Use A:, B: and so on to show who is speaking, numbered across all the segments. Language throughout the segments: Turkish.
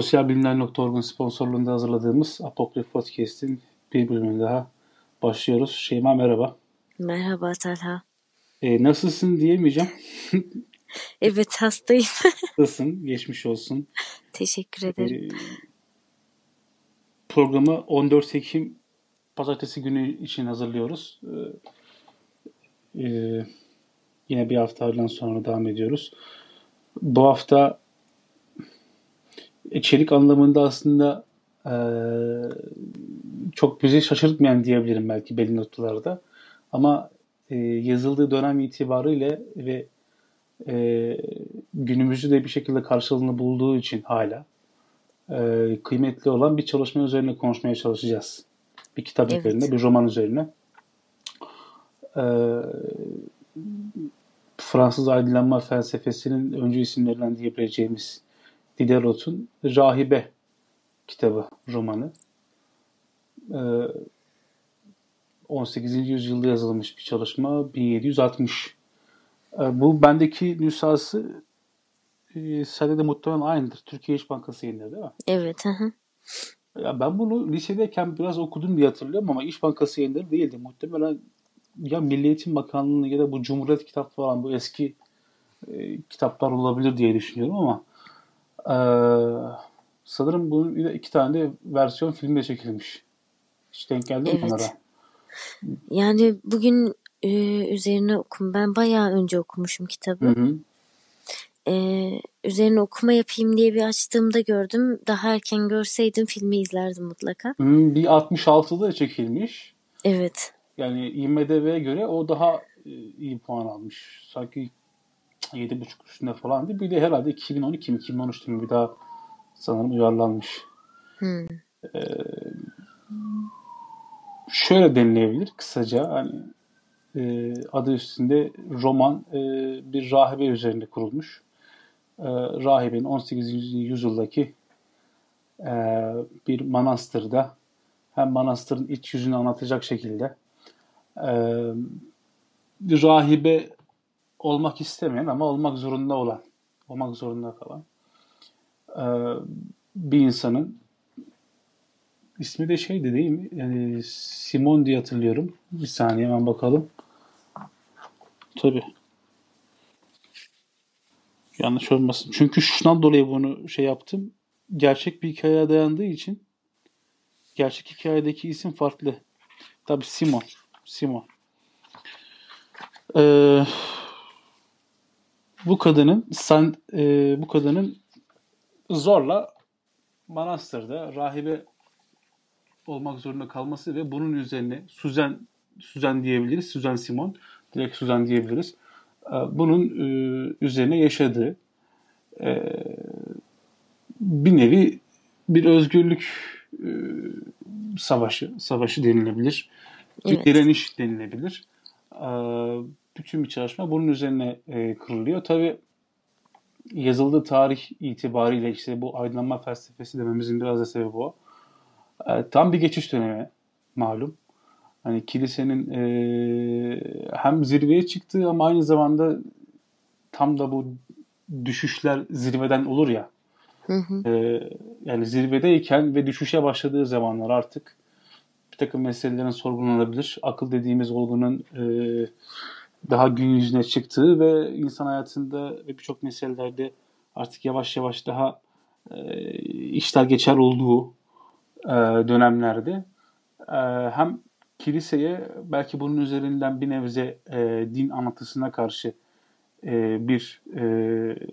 A: Sosyalbilimler.org'un sponsorluğunda hazırladığımız Apokrif Podcast'in bir bölümüne daha başlıyoruz. Şeyma merhaba.
B: Merhaba Talha.
A: Ee, nasılsın diyemeyeceğim.
B: evet hastayım.
A: Nasılsın? Geçmiş olsun.
B: Teşekkür ederim. Ee,
A: programı 14 Ekim Pazartesi günü için hazırlıyoruz. Ee, e, yine bir haftadan sonra devam ediyoruz. Bu hafta içerik anlamında aslında e, çok bizi şaşırtmayan diyebilirim belki belli noktalarda. Ama e, yazıldığı dönem itibariyle ve e, günümüzü de bir şekilde karşılığını bulduğu için hala e, kıymetli olan bir çalışma üzerine konuşmaya çalışacağız. Bir kitap evet. üzerine, bir roman üzerine. E, Fransız aydınlanma felsefesinin öncü isimlerinden diyebileceğimiz Diderot'un Rahibe kitabı, romanı. 18. Ee, yüzyılda yazılmış bir çalışma. 1760. Ee, bu bendeki nüshası e, sende de muhtemelen aynıdır. Türkiye İş Bankası yayınları değil mi?
B: Evet. Hı
A: Ya ben bunu lisedeyken biraz okudum diye hatırlıyorum ama İş Bankası yayınları değildi. Muhtemelen ya Milli Eğitim Bakanlığı ya da bu Cumhuriyet kitap falan bu eski e, kitaplar olabilir diye düşünüyorum ama ee, sanırım bunun bir de iki tane de versiyon filmde çekilmiş. Hiç denk geldi mi evet. bunlara?
B: Yani bugün e, üzerine okum. Ben bayağı önce okumuşum kitabı. Hı hı. Ee, üzerine okuma yapayım diye bir açtığımda gördüm. Daha erken görseydim filmi izlerdim mutlaka.
A: Hmm, bir 66'da çekilmiş.
B: Evet.
A: Yani IMDB'ye göre o daha e, iyi puan almış. Sanki 7.5 üstünde falandı. Bir de herhalde 2012 mi 2013'te mi bir daha sanırım uyarlanmış. Hmm. Ee, şöyle denilebilir kısaca hani e, adı üstünde roman e, bir rahibe üzerinde kurulmuş. E, rahibenin 18. yüzyıldaki e, bir manastırda hem manastırın iç yüzünü anlatacak şekilde e, rahibe olmak istemeyen ama olmak zorunda olan, olmak zorunda kalan e, bir insanın ismi de şeydi değil mi? Yani Simon diye hatırlıyorum. Bir saniye hemen bakalım. Tabii. Yanlış olmasın. Çünkü şundan dolayı bunu şey yaptım. Gerçek bir hikayeye dayandığı için gerçek hikayedeki isim farklı. Tabii Simon. Simon. Ee, bu kadının sen e, bu kadının zorla manastırda rahibe olmak zorunda kalması ve bunun üzerine Suzen Suzen diyebiliriz. Suzen Simon. Direkt Suzen diyebiliriz. E, bunun e, üzerine yaşadığı e, bir nevi bir özgürlük savaşı savaşı denilebilir. Bir evet. direniş denilebilir bütün bir çalışma bunun üzerine e, kırılıyor. Tabi yazıldığı tarih itibariyle işte bu aydınlanma felsefesi dememizin biraz da sebebi o. E, tam bir geçiş dönemi malum. Hani kilisenin e, hem zirveye çıktığı ama aynı zamanda tam da bu düşüşler zirveden olur ya. Hı hı. E, yani zirvedeyken ve düşüşe başladığı zamanlar artık bir takım meselelerin sorgulanabilir. Akıl dediğimiz olgunun e, daha gün yüzüne çıktığı ve insan hayatında ve birçok meselelerde artık yavaş yavaş daha e, işler geçer olduğu e, dönemlerde e, hem kiliseye belki bunun üzerinden bir nebze e, din anlatısına karşı e, bir e,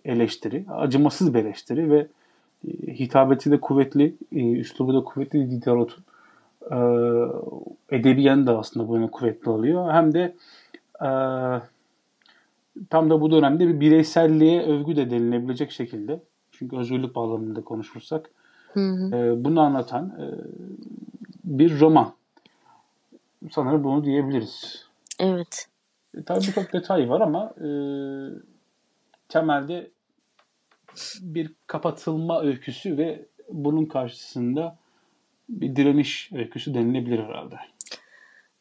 A: eleştiri, acımasız bir eleştiri ve e, hitabeti de kuvvetli, e, üslubu da kuvvetli Diderot'un e, edebiyen de aslında bu yöne kuvvetli oluyor. Hem de e, tam da bu dönemde bir bireyselliğe övgü de denilebilecek şekilde çünkü özgürlük bağlamında konuşursak hı hı. E, bunu anlatan e, bir roman. Sanırım bunu diyebiliriz.
B: Evet.
A: E, tabii birçok detay var ama e, temelde bir kapatılma öyküsü ve bunun karşısında bir direniş öyküsü denilebilir herhalde.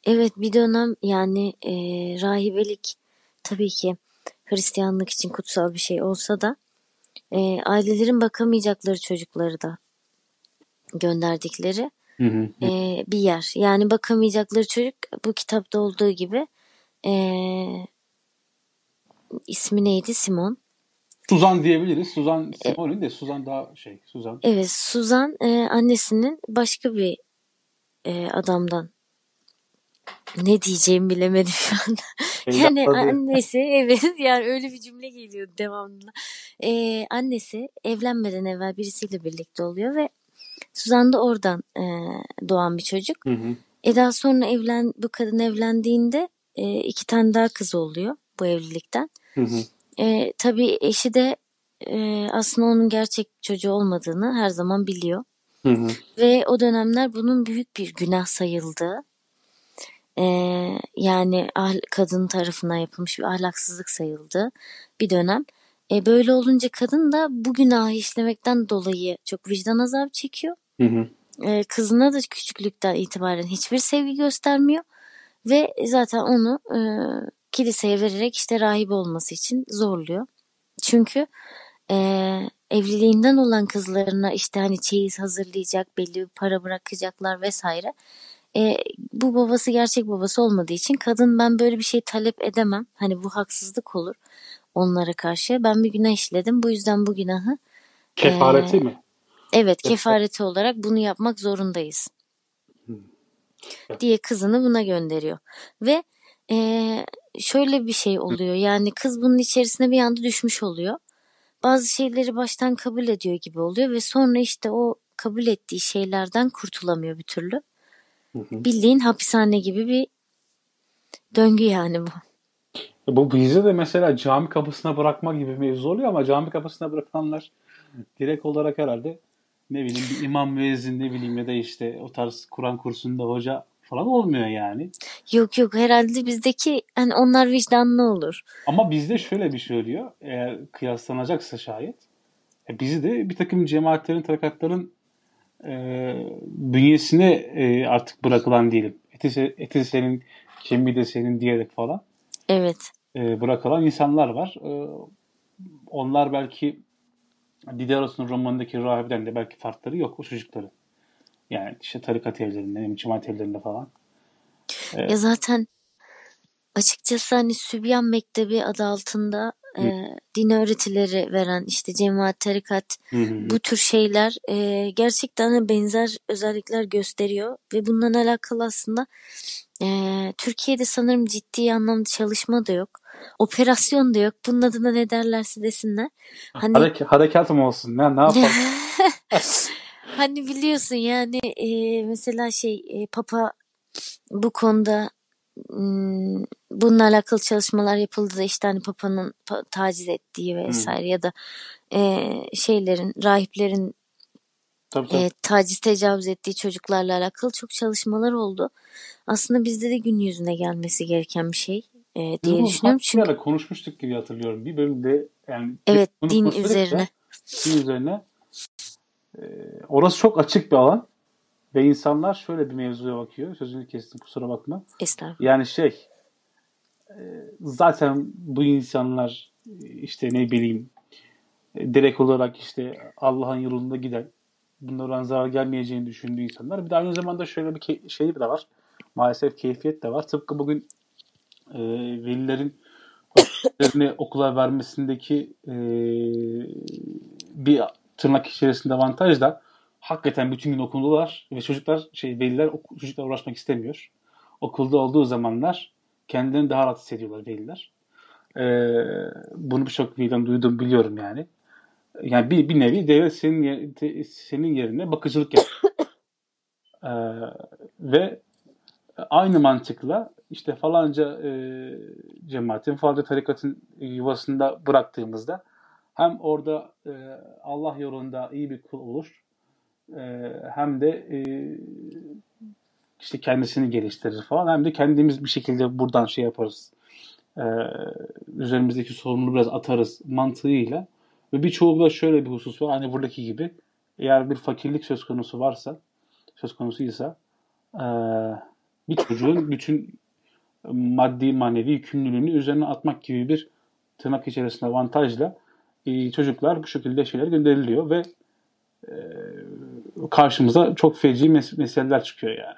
B: Evet bir dönem yani e, rahibelik tabii ki Hristiyanlık için kutsal bir şey olsa da e, ailelerin bakamayacakları çocukları da gönderdikleri
A: Hı hı.
B: e, bir yer. Yani bakamayacakları çocuk bu kitapta olduğu gibi e, ismi neydi? Simon.
A: Suzan diyebiliriz. Suzan Simoni de Suzan daha şey Suzan.
B: Evet Suzan e, annesinin başka bir e, adamdan ne diyeceğimi bilemedim şu anda. yani
A: Evlatladı.
B: annesi evet yani öyle bir cümle geliyor devamlı. Ee, annesi evlenmeden evvel birisiyle birlikte oluyor ve Suzan da oradan e, doğan bir çocuk.
A: Hı hı.
B: E daha sonra evlen bu kadın evlendiğinde e, iki tane daha kız oluyor bu evlilikten.
A: Hı hı.
B: E, tabii eşi de e, aslında onun gerçek çocuğu olmadığını her zaman biliyor.
A: Hı hı.
B: Ve o dönemler bunun büyük bir günah sayıldığı e, yani kadın tarafından yapılmış bir ahlaksızlık sayıldığı bir dönem. E, böyle olunca kadın da bu günahı işlemekten dolayı çok vicdan azabı çekiyor.
A: Hı hı.
B: E, kızına da küçüklükten itibaren hiçbir sevgi göstermiyor. Ve zaten onu e, kiliseye vererek işte rahip olması için zorluyor. Çünkü e, evliliğinden olan kızlarına işte hani çeyiz hazırlayacak, belli bir para bırakacaklar vesaire. E, bu babası gerçek babası olmadığı için kadın ben böyle bir şey talep edemem. Hani bu haksızlık olur onlara karşı. Ben bir günah işledim. Bu yüzden bu günahı
A: Kefareti
B: Ee,
A: mi?
B: evet kefareti olarak bunu yapmak zorundayız. diye kızını buna gönderiyor. Ve e, şöyle bir şey oluyor. Yani kız bunun içerisine bir anda düşmüş oluyor. Bazı şeyleri baştan kabul ediyor gibi oluyor ve sonra işte o kabul ettiği şeylerden kurtulamıyor bir türlü.
A: Hı hı.
B: Bildiğin hapishane gibi bir döngü yani bu.
A: Bu bizde de mesela cami kapısına bırakma gibi bir mevzu oluyor ama cami kapısına bırakılanlar direkt olarak herhalde ne bileyim bir imam müezzin ne bileyim ya da işte o tarz Kur'an kursunda hoca falan olmuyor yani.
B: Yok yok herhalde bizdeki hani onlar vicdanlı olur.
A: Ama bizde şöyle bir şey oluyor. Eğer kıyaslanacaksa şayet e, bizi de bir takım cemaatlerin, tarikatların e, bünyesine e, artık bırakılan diyelim. Eti, eti senin, kemiği de senin diyerek falan
B: Evet.
A: e, bırakılan insanlar var. E, onlar belki Dideros'un romanındaki rahipten de belki farkları yok o çocukların. Yani işte tarikat evlerinde, cemaat evlerinde falan. Evet.
B: Ya zaten açıkçası hani Sübyan Mektebi adı altında e, din öğretileri veren işte cemaat, tarikat
A: Hı hı.
B: bu tür şeyler e, gerçekten benzer özellikler gösteriyor ve bundan alakalı aslında e, Türkiye'de sanırım ciddi anlamda çalışma da yok. Operasyon da yok. Bunun adına ne derlerse desinler. Hani
A: Harek- harekat mı olsun? Ne, ne yapalım?
B: hani biliyorsun yani e, mesela şey e, Papa bu konuda bununla alakalı çalışmalar yapıldı da işte hani Papa'nın pa- taciz ettiği vesaire ya da e, şeylerin rahiplerin
A: Tabii tabii.
B: e, taciz tecavüz ettiği çocuklarla alakalı çok çalışmalar oldu. Aslında bizde de gün yüzüne gelmesi gereken bir şey e,
A: Biz
B: diye
A: bunu
B: düşünüyorum.
A: bir
B: Çünkü
A: ara konuşmuştuk gibi hatırlıyorum. Bir bölümde yani
B: evet din
A: da
B: üzerine.
A: din üzerine e, orası çok açık bir alan ve insanlar şöyle bir mevzuya bakıyor. Sözünü kestim kusura bakma.
B: Estağfurullah.
A: Yani şey e, zaten bu insanlar e, işte ne bileyim e, direkt olarak işte Allah'ın yolunda giden bunlardan zarar gelmeyeceğini düşündüğü insanlar. Bir de aynı zamanda şöyle bir şey de var. Maalesef keyfiyet de var. Tıpkı bugün e, velilerin okula vermesindeki e, bir tırnak içerisinde avantaj da hakikaten bütün gün okuldalar ve çocuklar şey veliler çocuklar uğraşmak istemiyor. Okulda olduğu zamanlar kendilerini daha rahat hissediyorlar veliler. E, bunu birçok veliden duydum biliyorum yani. Yani bir, bir nevi devlet senin senin yerine bakıcılık yapıyor. E, ve aynı mantıkla işte falanca e, cemaatin, falanca tarikatın yuvasında bıraktığımızda hem orada e, Allah yolunda iyi bir kul olur e, hem de e, işte kendisini geliştirir falan hem de kendimiz bir şekilde buradan şey yaparız. E, üzerimizdeki sorumluluğu biraz atarız mantığıyla ve birçoğu da şöyle bir husus var. Hani buradaki gibi eğer bir fakirlik söz konusu varsa söz konusuysa e, bir çocuğun bütün maddi manevi yükümlülüğünü üzerine atmak gibi bir tırnak içerisinde avantajla e, çocuklar bu şekilde şeyler gönderiliyor ve karşımıza çok feci mes- meseleler çıkıyor yani.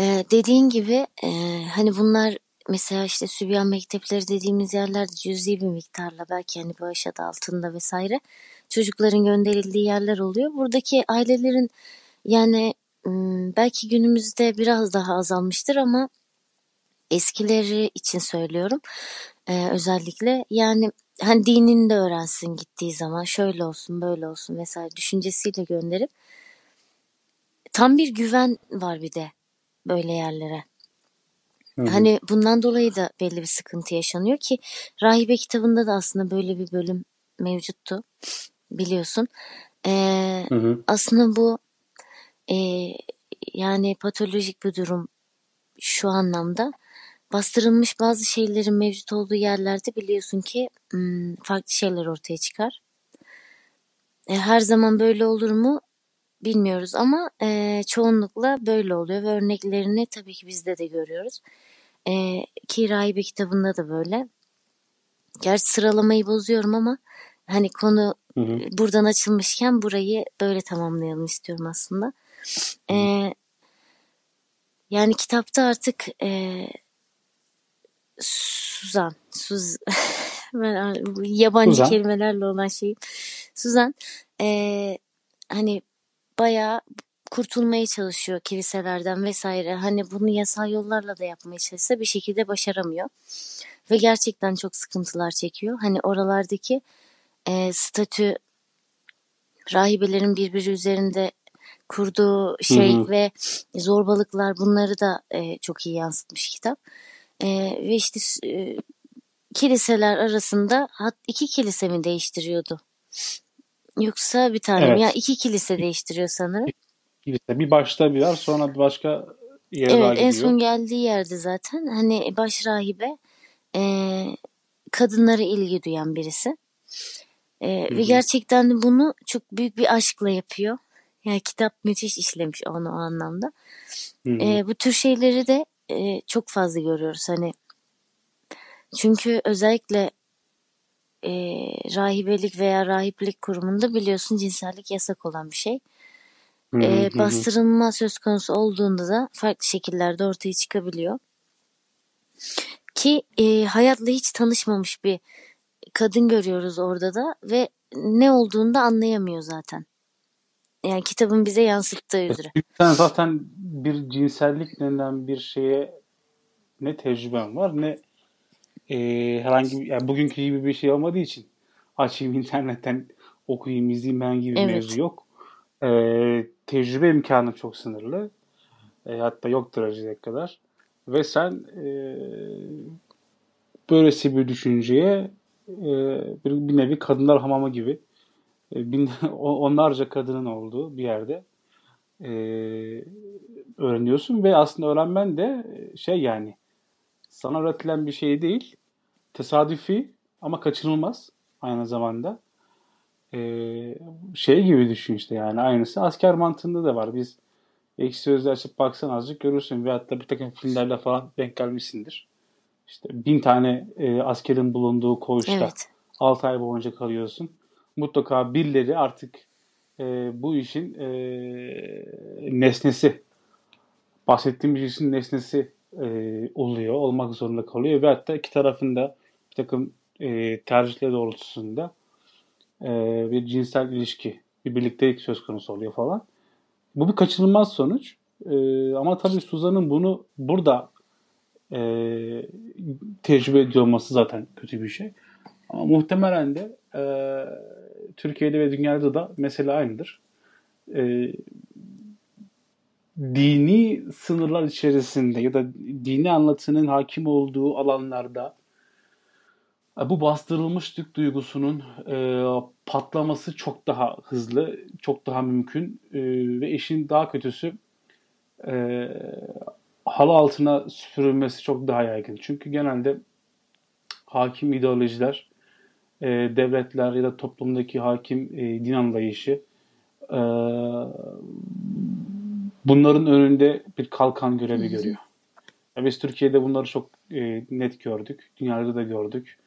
B: Ee, dediğin gibi e, hani bunlar mesela işte Sübyan mektepleri dediğimiz yerlerde cüzi bir miktarla belki hani bağış adı altında vesaire çocukların gönderildiği yerler oluyor. Buradaki ailelerin yani belki günümüzde biraz daha azalmıştır ama eskileri için söylüyorum ee, özellikle yani hani dinini de öğrensin gittiği zaman şöyle olsun böyle olsun vesaire düşüncesiyle gönderip tam bir güven var bir de böyle yerlere. Hı hı. Hani bundan dolayı da belli bir sıkıntı yaşanıyor ki Rahibe kitabında da aslında böyle bir bölüm mevcuttu biliyorsun. Ee, hı hı. Aslında bu e, yani patolojik bir durum şu anlamda bastırılmış bazı şeylerin mevcut olduğu yerlerde biliyorsun ki farklı şeyler ortaya çıkar. E, her zaman böyle olur mu bilmiyoruz ama e, çoğunlukla böyle oluyor ve örneklerini tabii ki bizde de görüyoruz. E, ki Rahibe kitabında da böyle. Gerçi sıralamayı bozuyorum ama hani konu hı hı. buradan açılmışken burayı böyle tamamlayalım istiyorum aslında. E, yani kitapta artık e, Suzan, Suz ben yabancı Suzan. kelimelerle olan şeyim. Suzan e, hani bayağı kurtulmaya çalışıyor kiliselerden vesaire. Hani bunu yasal yollarla da yapmaya çalışsa bir şekilde başaramıyor. Ve gerçekten çok sıkıntılar çekiyor. Hani oralardaki e, statü rahibelerin birbiri üzerinde kurduğu şey hı hı. ve zorbalıklar bunları da e, çok iyi yansıtmış kitap. E, ve işte e, kiliseler arasında hat, iki kilise mi değiştiriyordu? Yoksa bir tane evet. mi? Ya iki kilise değiştiriyor sanırım.
A: Kilise. Bir başta bir yer sonra bir başka
B: yere evet, gidiyor. En son geldiği yerde zaten hani baş rahibe e, kadınlara ilgi duyan birisi. E, ve gerçekten de bunu çok büyük bir aşkla yapıyor. Yani kitap müthiş işlemiş onu o anlamda. E, bu tür şeyleri de e, çok fazla görüyoruz. Hani çünkü özellikle e, rahibelik veya rahiplik kurumunda biliyorsun cinsellik yasak olan bir şey. e, bastırılma söz konusu olduğunda da farklı şekillerde ortaya çıkabiliyor. Ki e, hayatla hiç tanışmamış bir kadın görüyoruz orada da ve ne olduğunu da anlayamıyor zaten. Yani kitabın bize yansıttığı üzere.
A: Sen zaten bir cinsellik denilen bir şeye ne tecrüben var ne e, herhangi bir, yani bugünkü gibi bir şey olmadığı için açayım internetten okuyayım izleyeyim ben gibi evet. mevzu yok. E, tecrübe imkanı çok sınırlı. E, hatta yoktur acıya kadar. Ve sen e, böylesi bir düşünceye e, bir, bir nevi kadınlar hamamı gibi e, bin, onlarca kadının olduğu bir yerde e, öğreniyorsun ve aslında öğrenmen de şey yani sana öğretilen bir şey değil tesadüfi ama kaçınılmaz aynı zamanda e, şey gibi düşün işte yani aynısı asker mantığında da var biz ekşi sözlü açıp baksan azıcık görürsün ve hatta bir takım filmlerle falan denk gelmişsindir. İşte bin tane e, askerin bulunduğu koğuşta evet. 6 ay boyunca kalıyorsun mutlaka birileri artık e, bu işin e, nesnesi bahsettiğimiz işin nesnesi e, oluyor, olmak zorunda kalıyor ve hatta iki tarafında bir takım e, tercihleri doğrultusunda e, bir cinsel ilişki, bir birliktelik söz konusu oluyor falan. Bu bir kaçınılmaz sonuç. E, ama tabii Suzan'ın bunu burada e, tecrübe ediyor olması zaten kötü bir şey. Ama muhtemelen de e, Türkiye'de ve dünyada da mesele aynıdır. E, dini sınırlar içerisinde ya da dini anlatının hakim olduğu alanlarda e, bu bastırılmışlık duygusunun e, patlaması çok daha hızlı, çok daha mümkün e, ve işin daha kötüsü e, halı altına süpürülmesi çok daha yaygın. Çünkü genelde hakim ideolojiler e, devletler ya da toplumdaki hakim e, din anlayışı e, bunların önünde bir kalkan görevi görüyor. Ya biz Türkiye'de bunları çok e, net gördük. Dünyada da gördük.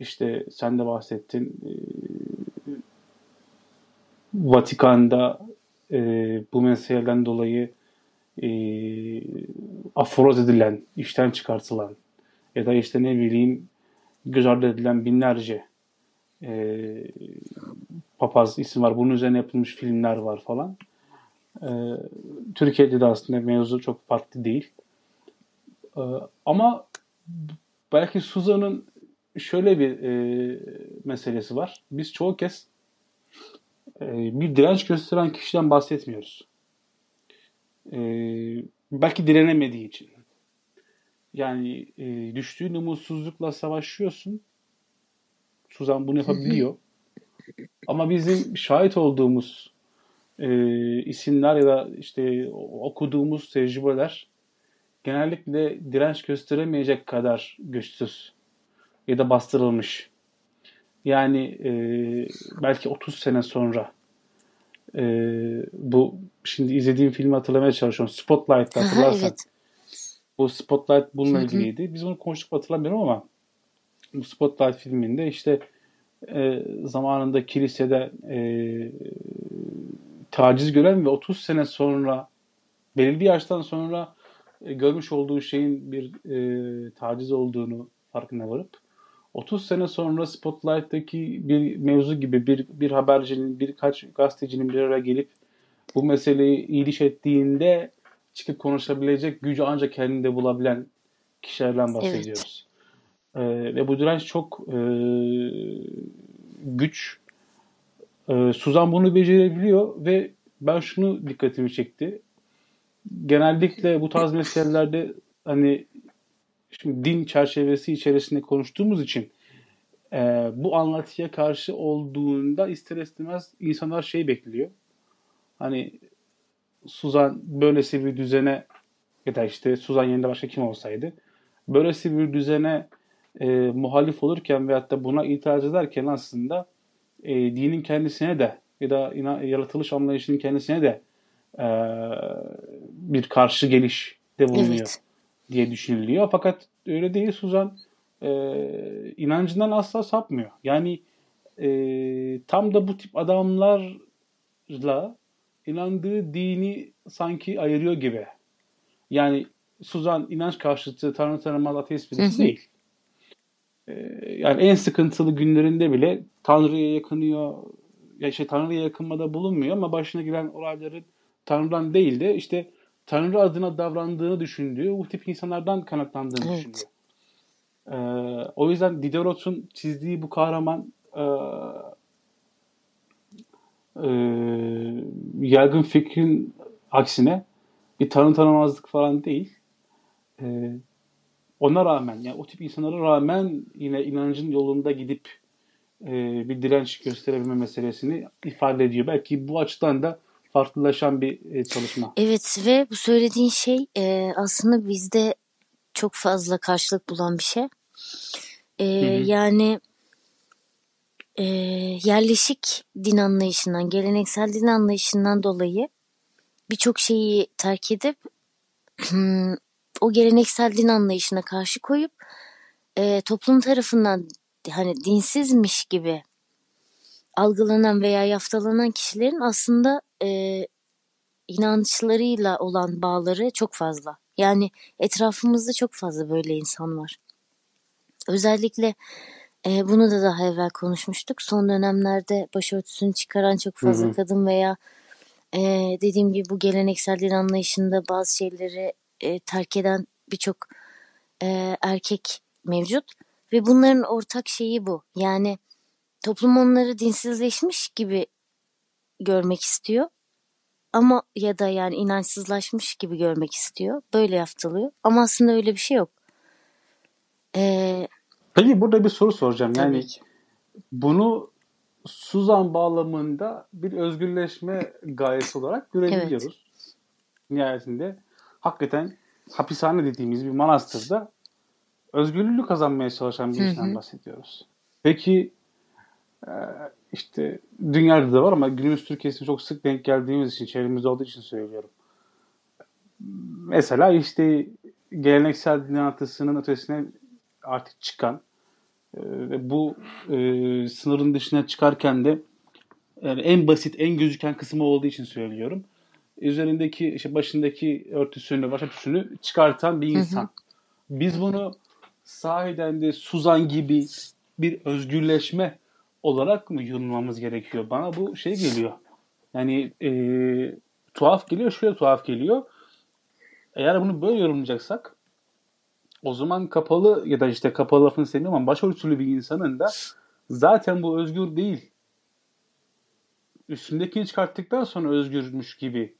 A: işte sen de bahsettin e, Vatikan'da e, bu meseleden dolayı e, aforoz edilen, işten çıkartılan ya da işte ne bileyim göz ardı edilen binlerce e, papaz isim var. Bunun üzerine yapılmış filmler var falan. E, Türkiye'de de aslında mevzu çok farklı değil. E, ama belki Suzan'ın şöyle bir e, meselesi var. Biz çoğu kez e, bir direnç gösteren kişiden bahsetmiyoruz. E, belki direnemediği için. Yani e, düştüğün umutsuzlukla savaşıyorsun. Suzan bunu yapabiliyor. Ama bizim şahit olduğumuz e, isimler ya da işte okuduğumuz tecrübeler genellikle direnç gösteremeyecek kadar güçsüz ya da bastırılmış. Yani e, belki 30 sene sonra e, bu şimdi izlediğim filmi hatırlamaya çalışıyorum. Spotlight'ta hatırlarsan. evet. Bu Spotlight bununla ilgiliydi. Biz onu konuştuk hatırlamıyorum ama Spotlight filminde işte e, zamanında kilisede e, taciz gören ve 30 sene sonra belirli bir yaştan sonra e, görmüş olduğu şeyin bir e, taciz olduğunu farkına varıp 30 sene sonra Spotlight'taki bir mevzu gibi bir, bir habercinin, birkaç gazetecinin bir araya gelip bu meseleyi iyiliş ettiğinde çıkıp konuşabilecek gücü ancak kendinde bulabilen kişilerden bahsediyoruz. Ee, ve bu direnç çok e, güç. Ee, Suzan bunu becerebiliyor ve ben şunu dikkatimi çekti. Genellikle bu tarz meselelerde hani şimdi din çerçevesi içerisinde konuştuğumuz için e, bu anlatıya karşı olduğunda ister istemez insanlar şey bekliyor. Hani Suzan böylesi bir düzene ya da işte Suzan yerinde başka kim olsaydı böylesi bir düzene e, muhalif olurken veyahut da buna itiraz ederken aslında e, dinin kendisine de ya da yaratılış anlayışının kendisine de e, bir karşı geliş de bulunuyor evet. diye düşünülüyor. Fakat öyle değil Suzan e, inancından asla sapmıyor. Yani e, tam da bu tip adamlarla inandığı dini sanki ayırıyor gibi. Yani Suzan inanç karşıtı Tanrı tanımaz ateist birisi değil. Ee, yani en sıkıntılı günlerinde bile Tanrı'ya yakınıyor, ya şey Tanrı'ya yakınmada bulunmuyor ama başına gelen olayların Tanrı'dan değil de işte Tanrı adına davrandığını düşündüğü bu tip insanlardan kaynaklandığını evet. düşünüyor. Ee, o yüzden Diderot'un çizdiği bu kahraman e, e, yaygın fikrin aksine bir tanı tanımazlık falan değil. E, ona rağmen yani o tip insanlara rağmen yine inancın yolunda gidip e, bir direnç gösterebilme meselesini ifade ediyor. Belki bu açıdan da farklılaşan bir e, çalışma.
B: Evet ve bu söylediğin şey e, aslında bizde çok fazla karşılık bulan bir şey. E, Yani e, yerleşik din anlayışından, geleneksel din anlayışından dolayı birçok şeyi terk edip o geleneksel din anlayışına karşı koyup e, toplum tarafından hani dinsizmiş gibi algılanan veya yaftalanan kişilerin aslında e, inançlarıyla olan bağları çok fazla. Yani etrafımızda çok fazla böyle insan var. Özellikle e, bunu da daha evvel konuşmuştuk. Son dönemlerde başörtüsünü çıkaran çok fazla hı hı. kadın veya e, dediğim gibi bu geleneksel din anlayışında bazı şeyleri e, terk eden birçok e, erkek mevcut. Ve bunların ortak şeyi bu. Yani toplum onları dinsizleşmiş gibi görmek istiyor. Ama ya da yani inançsızlaşmış gibi görmek istiyor. Böyle yaptılıyor. Ama aslında öyle bir şey yok.
A: Ee, Peki burada bir soru soracağım. Yani ki. bunu Suzan bağlamında bir özgürleşme gayesi olarak görebiliyoruz. Evet. Nihayetinde hakikaten hapishane dediğimiz bir manastırda özgürlüğü kazanmaya çalışan bir işten bahsediyoruz. Peki e, işte dünyada da var ama günümüz Türkiye'sine çok sık denk geldiğimiz için, çevremizde olduğu için söylüyorum. Mesela işte geleneksel din anlatısının ötesine artık çıkan Ve bu e, sınırın dışına çıkarken de yani en basit, en gözüken kısmı olduğu için söylüyorum. Üzerindeki, işte başındaki örtüsünü, baş örtüsünü çıkartan bir insan. Hı hı. Biz bunu sahiden de Suzan gibi bir özgürleşme olarak mı yorumlamamız gerekiyor? Bana bu şey geliyor. Yani e, tuhaf geliyor, şöyle tuhaf geliyor. Eğer bunu böyle yorumlayacaksak o zaman kapalı ya da işte kapalı lafını sevmiyorum ama başörtülü bir insanın da zaten bu özgür değil. Üstündekini çıkarttıktan sonra özgürmüş gibi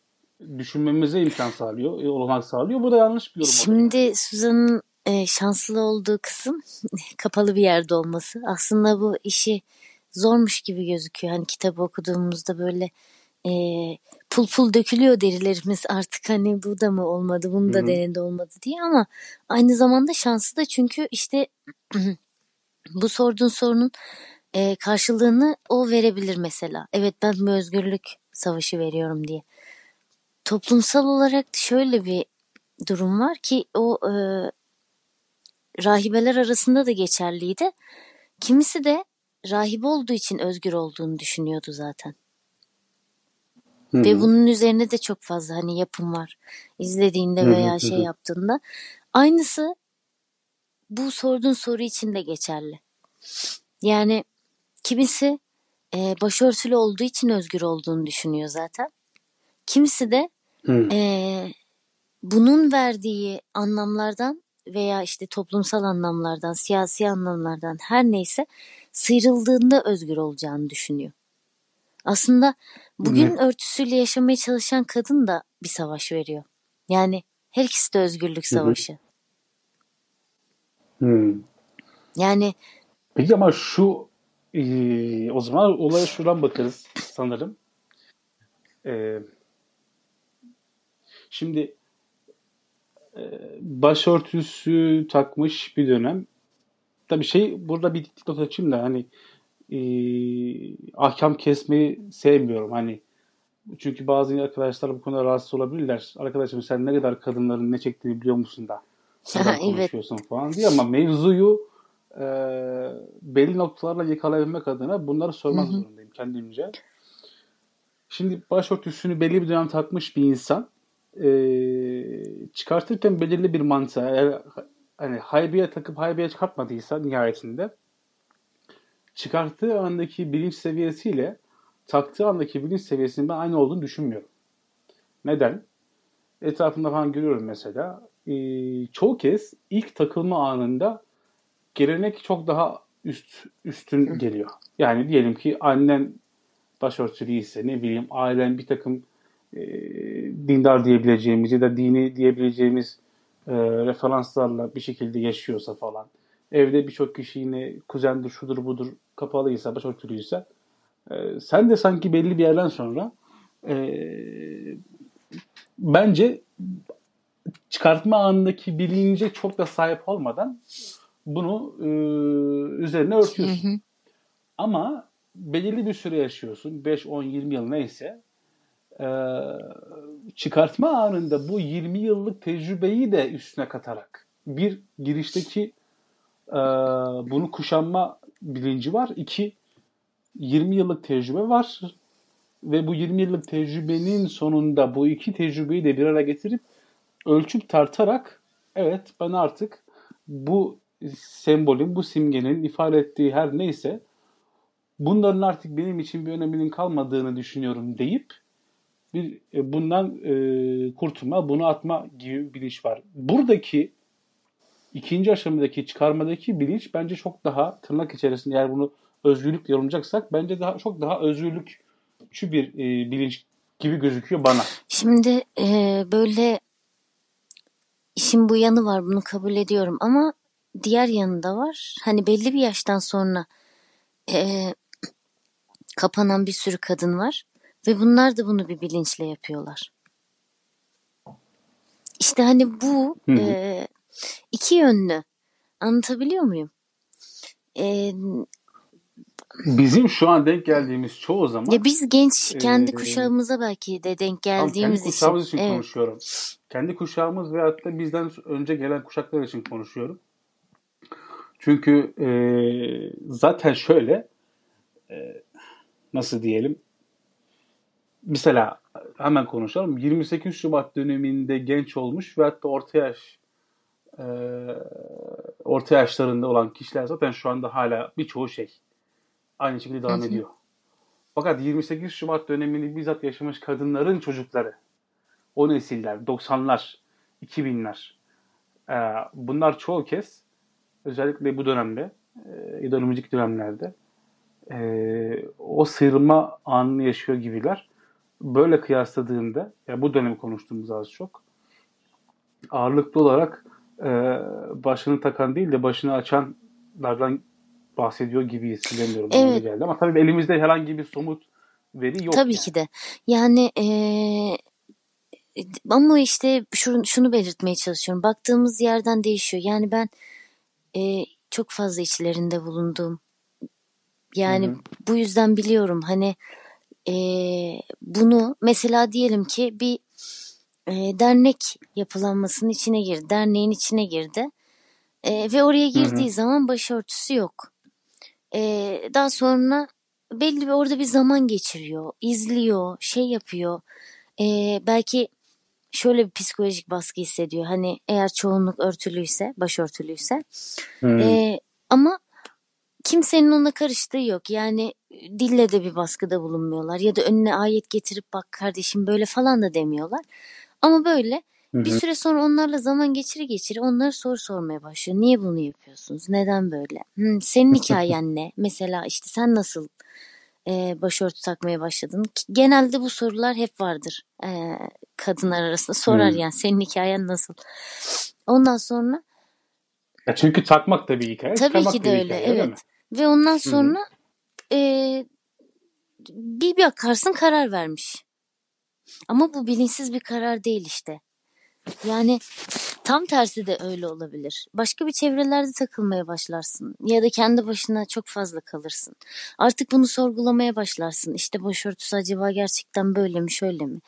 A: düşünmemize imkan sağlıyor, e, olanak sağlıyor. Bu da yanlış bir yorum.
B: Şimdi. Suzan'ın e, şanslı olduğu kısım kapalı bir yerde olması. Aslında bu işi zormuş gibi gözüküyor. Hani kitabı okuduğumuzda böyle e, pul pul dökülüyor derilerimiz artık hani bu da mı olmadı bunu da denedi olmadı diye ama aynı zamanda şanslı da çünkü işte bu sorduğun sorunun e, karşılığını o verebilir mesela. Evet ben bu özgürlük savaşı veriyorum diye. Toplumsal olarak şöyle bir durum var ki o e, rahibeler arasında da geçerliydi. Kimisi de rahibe olduğu için özgür olduğunu düşünüyordu zaten. Ve bunun üzerine de çok fazla hani yapım var. İzlediğinde veya şey yaptığında. Aynısı bu sorduğun soru için de geçerli. Yani kimisi e, başörtülü olduğu için özgür olduğunu düşünüyor zaten. Kimisi de e, bunun verdiği anlamlardan veya işte toplumsal anlamlardan, siyasi anlamlardan her neyse sıyrıldığında özgür olacağını düşünüyor. Aslında bugün Hı. örtüsüyle yaşamaya çalışan kadın da bir savaş veriyor. Yani her ikisi de özgürlük savaşı.
A: Hı.
B: Yani
A: Peki ama şu e, o zaman olaya şuradan bakarız sanırım. E, şimdi e, başörtüsü takmış bir dönem. Tabii şey burada bir dipnot açayım da hani e, ahkam kesmeyi sevmiyorum. Hani çünkü bazı arkadaşlar bu konuda rahatsız olabilirler. Arkadaşım sen ne kadar kadınların ne çektiğini biliyor musun da evet. konuşuyorsun falan diye ama mevzuyu e, belli noktalarla yakalayabilmek adına bunları sormak Hı-hı. zorundayım kendimce. Şimdi başörtüsünü belli bir dönem takmış bir insan e, çıkartırken belirli bir mantığa eğer hani haybeye takıp haybeye çıkartmadıysa nihayetinde çıkarttığı andaki bilinç seviyesiyle taktığı andaki bilinç seviyesinin ben aynı olduğunu düşünmüyorum. Neden? Etrafında falan görüyorum mesela. Ee, çoğu kez ilk takılma anında gelenek çok daha üst üstün geliyor. Yani diyelim ki annen başörtülü ise ne bileyim ailen bir takım e, dindar diyebileceğimiz ya da dini diyebileceğimiz e, referanslarla bir şekilde yaşıyorsa falan. Evde birçok kişi yine kuzendir, şudur budur kapalıysa, başörtülüyse e, sen de sanki belli bir yerden sonra e, bence çıkartma anındaki bilince çok da sahip olmadan bunu e, üzerine örtüyorsun. Hı hı. Ama belirli bir süre yaşıyorsun. 5, 10, 20 yıl neyse. E, çıkartma anında bu 20 yıllık tecrübeyi de üstüne katarak bir girişteki e, bunu kuşanma bilinci var. İki, 20 yıllık tecrübe var ve bu 20 yıllık tecrübenin sonunda bu iki tecrübeyi de bir araya getirip ölçüp tartarak evet ben artık bu sembolün, bu simgenin ifade ettiği her neyse bunların artık benim için bir öneminin kalmadığını düşünüyorum deyip bir e, bundan e, kurtulma, bunu atma gibi bir bilinç var. Buradaki ikinci aşamadaki çıkarmadaki bilinç bence çok daha tırnak içerisinde eğer bunu özgürlük yorumlayacaksak bence daha çok daha özgürlükçü bir e, bilinç gibi gözüküyor bana.
B: Şimdi e, böyle işin bu yanı var bunu kabul ediyorum ama diğer yanı da var. Hani belli bir yaştan sonra e, kapanan bir sürü kadın var ve bunlar da bunu bir bilinçle yapıyorlar. İşte hani bu e, iki yönlü. Anlatabiliyor muyum? E,
A: Bizim şu an denk geldiğimiz çoğu zaman
B: ya biz genç kendi e, kuşağımıza belki de denk geldiğimiz
A: kendi kuşağımız için, için evet. konuşuyorum. Kendi kuşağımız ve hatta bizden önce gelen kuşaklar için konuşuyorum. Çünkü e, zaten şöyle e, nasıl diyelim mesela hemen konuşalım 28 Şubat döneminde genç olmuş ve hatta orta yaş e, orta yaşlarında olan kişiler zaten şu anda hala birçoğu şey aynı şekilde devam hı hı. ediyor. Fakat 28 Şubat dönemini bizzat yaşamış kadınların çocukları o nesiller 90'lar 2000'ler e, bunlar çoğu kez özellikle bu dönemde ya da önümüzdeki dönemlerde e, o sıyrılma anını yaşıyor gibiler. Böyle kıyasladığında ya bu dönemi konuştuğumuz az çok ağırlıklı olarak e, başını takan değil de başını açanlardan bahsediyor gibi hissedemiyorum. Evet. Geldi. Ama tabii elimizde herhangi bir somut veri yok.
B: Tabii yani. ki de. Yani e, ama işte şunu, şunu belirtmeye çalışıyorum. Baktığımız yerden değişiyor. Yani ben e, çok fazla içlerinde bulunduğum yani Hı-hı. bu yüzden biliyorum hani e, bunu mesela diyelim ki bir e, dernek yapılanmasının içine girdi. Derneğin içine girdi. E, ve oraya girdiği Hı-hı. zaman başörtüsü yok. E, daha sonra belli bir orada bir zaman geçiriyor. izliyor, şey yapıyor. E, belki şöyle bir psikolojik baskı hissediyor. Hani eğer çoğunluk örtülüyse, başörtülüyse. E, ama kimsenin ona karıştığı yok. Yani dille de bir baskıda bulunmuyorlar ya da önüne ayet getirip bak kardeşim böyle falan da demiyorlar. Ama böyle bir süre sonra onlarla zaman geçiri geçiri onlara soru sormaya başlıyor. Niye bunu yapıyorsunuz? Neden böyle? Hmm, senin hikayen ne? Mesela işte sen nasıl e, başörtü takmaya başladın? Genelde bu sorular hep vardır. E, kadınlar arasında sorar hmm. yani senin hikayen nasıl? Ondan sonra
A: ya çünkü takmak da bir hikaye.
B: Tabii ki de öyle. Hikaye, evet. Ve ondan sonra e, bir bakarsın karar vermiş. Ama bu bilinçsiz bir karar değil işte. Yani tam tersi de öyle olabilir. Başka bir çevrelerde takılmaya başlarsın ya da kendi başına çok fazla kalırsın. Artık bunu sorgulamaya başlarsın. İşte başörtüsü acaba gerçekten böyle mi şöyle mi?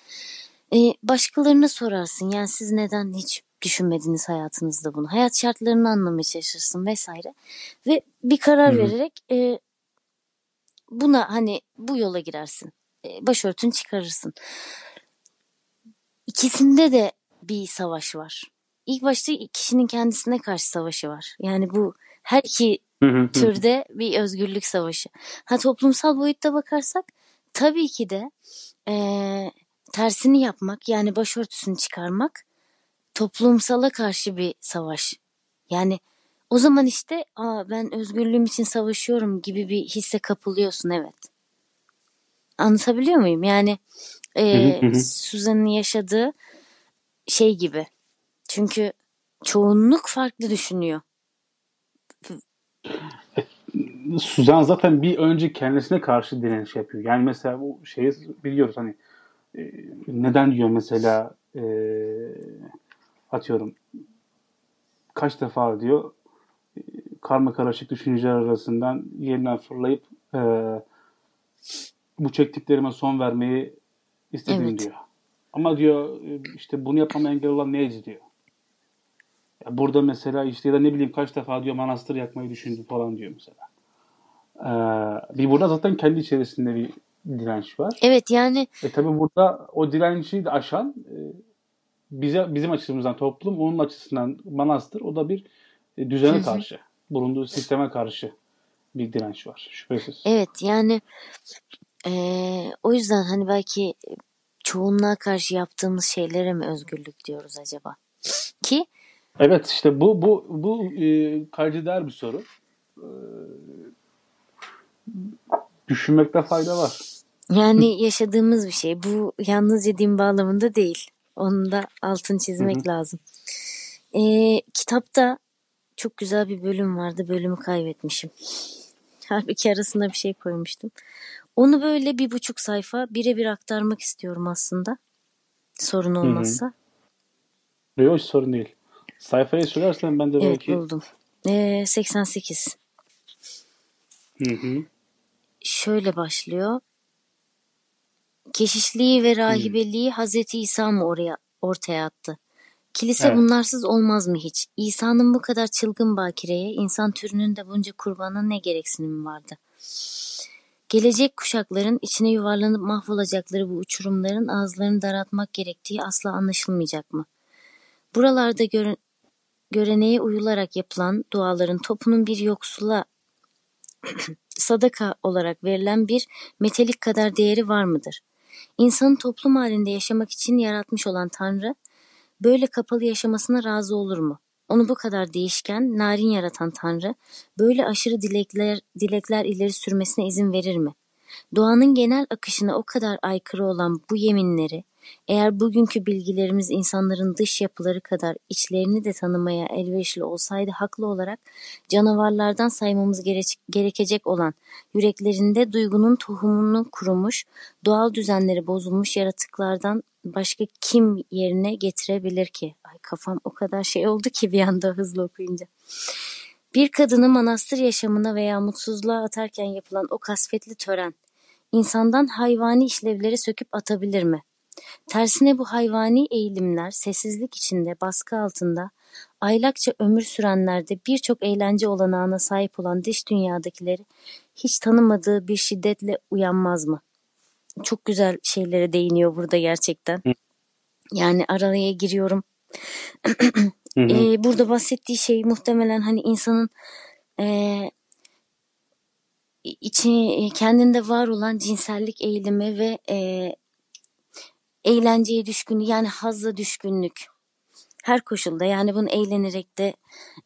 B: Ee, başkalarına sorarsın. Yani siz neden hiç düşünmediniz hayatınızda bunu? Hayat şartlarını anlamaya çalışırsın vesaire. Ve bir karar Hı-hı. vererek e, buna hani bu yola girersin. E, başörtünü çıkarırsın. İkisinde de bir savaş var. İlk başta kişinin kendisine karşı savaşı var. Yani bu her iki türde bir özgürlük savaşı. Ha toplumsal boyutta bakarsak tabii ki de e, tersini yapmak yani başörtüsünü çıkarmak toplumsala karşı bir savaş. Yani o zaman işte Aa, ben özgürlüğüm için savaşıyorum gibi bir hisse kapılıyorsun evet. Anlatabiliyor muyum? Yani e, Suzan'ın yaşadığı şey gibi. Çünkü çoğunluk farklı düşünüyor.
A: Suzan zaten bir önce kendisine karşı direniş yapıyor. Yani mesela bu şeyi biliyoruz hani e, neden diyor mesela e, atıyorum kaç defa diyor karma karışık düşünceler arasından yeniden fırlayıp e, bu çektiklerime son vermeyi istedim evet. diyor. Ama diyor işte bunu yapmama engel olan neydi diyor. Ya burada mesela işte ya da ne bileyim kaç defa diyor manastır yakmayı düşündü falan diyor mesela. Ee, bir burada zaten kendi içerisinde bir direnç var.
B: Evet yani.
A: E tabi burada o direnci de aşan e, bize bizim açımızdan toplum, onun açısından manastır. O da bir e, düzene karşı, bulunduğu sisteme karşı bir direnç var şüphesiz.
B: Evet yani e, o yüzden hani belki çoğunluğa karşı yaptığımız şeylere mi özgürlük diyoruz acaba? Ki
A: Evet işte bu bu bu e, kaycıder bir soru. E, düşünmekte fayda var.
B: Yani yaşadığımız bir şey. Bu yalnızca din bağlamında değil. Onun da altını çizmek Hı-hı. lazım. Ee, kitapta çok güzel bir bölüm vardı. Bölümü kaybetmişim. Halbuki arasında bir şey koymuştum. Onu böyle bir buçuk sayfa birebir aktarmak istiyorum aslında. Sorun olmazsa.
A: Yok sorun değil. Sayfayı söylersen ben de
B: evet,
A: belki...
B: Evet buldum. Ee, 88.
A: Hı hı.
B: Şöyle başlıyor. Keşişliği ve rahibeliği Hazreti İsa mı oraya ortaya attı? Kilise evet. bunlarsız olmaz mı hiç? İsa'nın bu kadar çılgın bakireye, insan türünün de bunca kurbana ne gereksinimi vardı? Gelecek kuşakların içine yuvarlanıp mahvolacakları bu uçurumların ağızlarını daraltmak gerektiği asla anlaşılmayacak mı? Buralarda göre, göreneğe uyularak yapılan duaların topunun bir yoksula sadaka olarak verilen bir metelik kadar değeri var mıdır? İnsanı toplum halinde yaşamak için yaratmış olan Tanrı, böyle kapalı yaşamasına razı olur mu? Onu bu kadar değişken, narin yaratan Tanrı, böyle aşırı dilekler, dilekler ileri sürmesine izin verir mi? Doğanın genel akışına o kadar aykırı olan bu yeminleri, eğer bugünkü bilgilerimiz insanların dış yapıları kadar içlerini de tanımaya elverişli olsaydı haklı olarak canavarlardan saymamız gerekecek olan yüreklerinde duygunun tohumunu kurumuş, doğal düzenleri bozulmuş yaratıklardan başka kim yerine getirebilir ki? Ay kafam o kadar şey oldu ki bir anda hızlı okuyunca. Bir kadını manastır yaşamına veya mutsuzluğa atarken yapılan o kasvetli tören, insandan hayvani işlevleri söküp atabilir mi? Tersine bu hayvani eğilimler sessizlik içinde, baskı altında, aylakça ömür sürenlerde birçok eğlence olanağına sahip olan dış dünyadakileri hiç tanımadığı bir şiddetle uyanmaz mı? Çok güzel şeylere değiniyor burada gerçekten. Yani araya giriyorum. ee, burada bahsettiği şey muhtemelen hani insanın e, içi kendinde var olan cinsellik eğilimi ve e, eğlenceye düşkün yani hazza düşkünlük her koşulda yani bunu eğlenerek de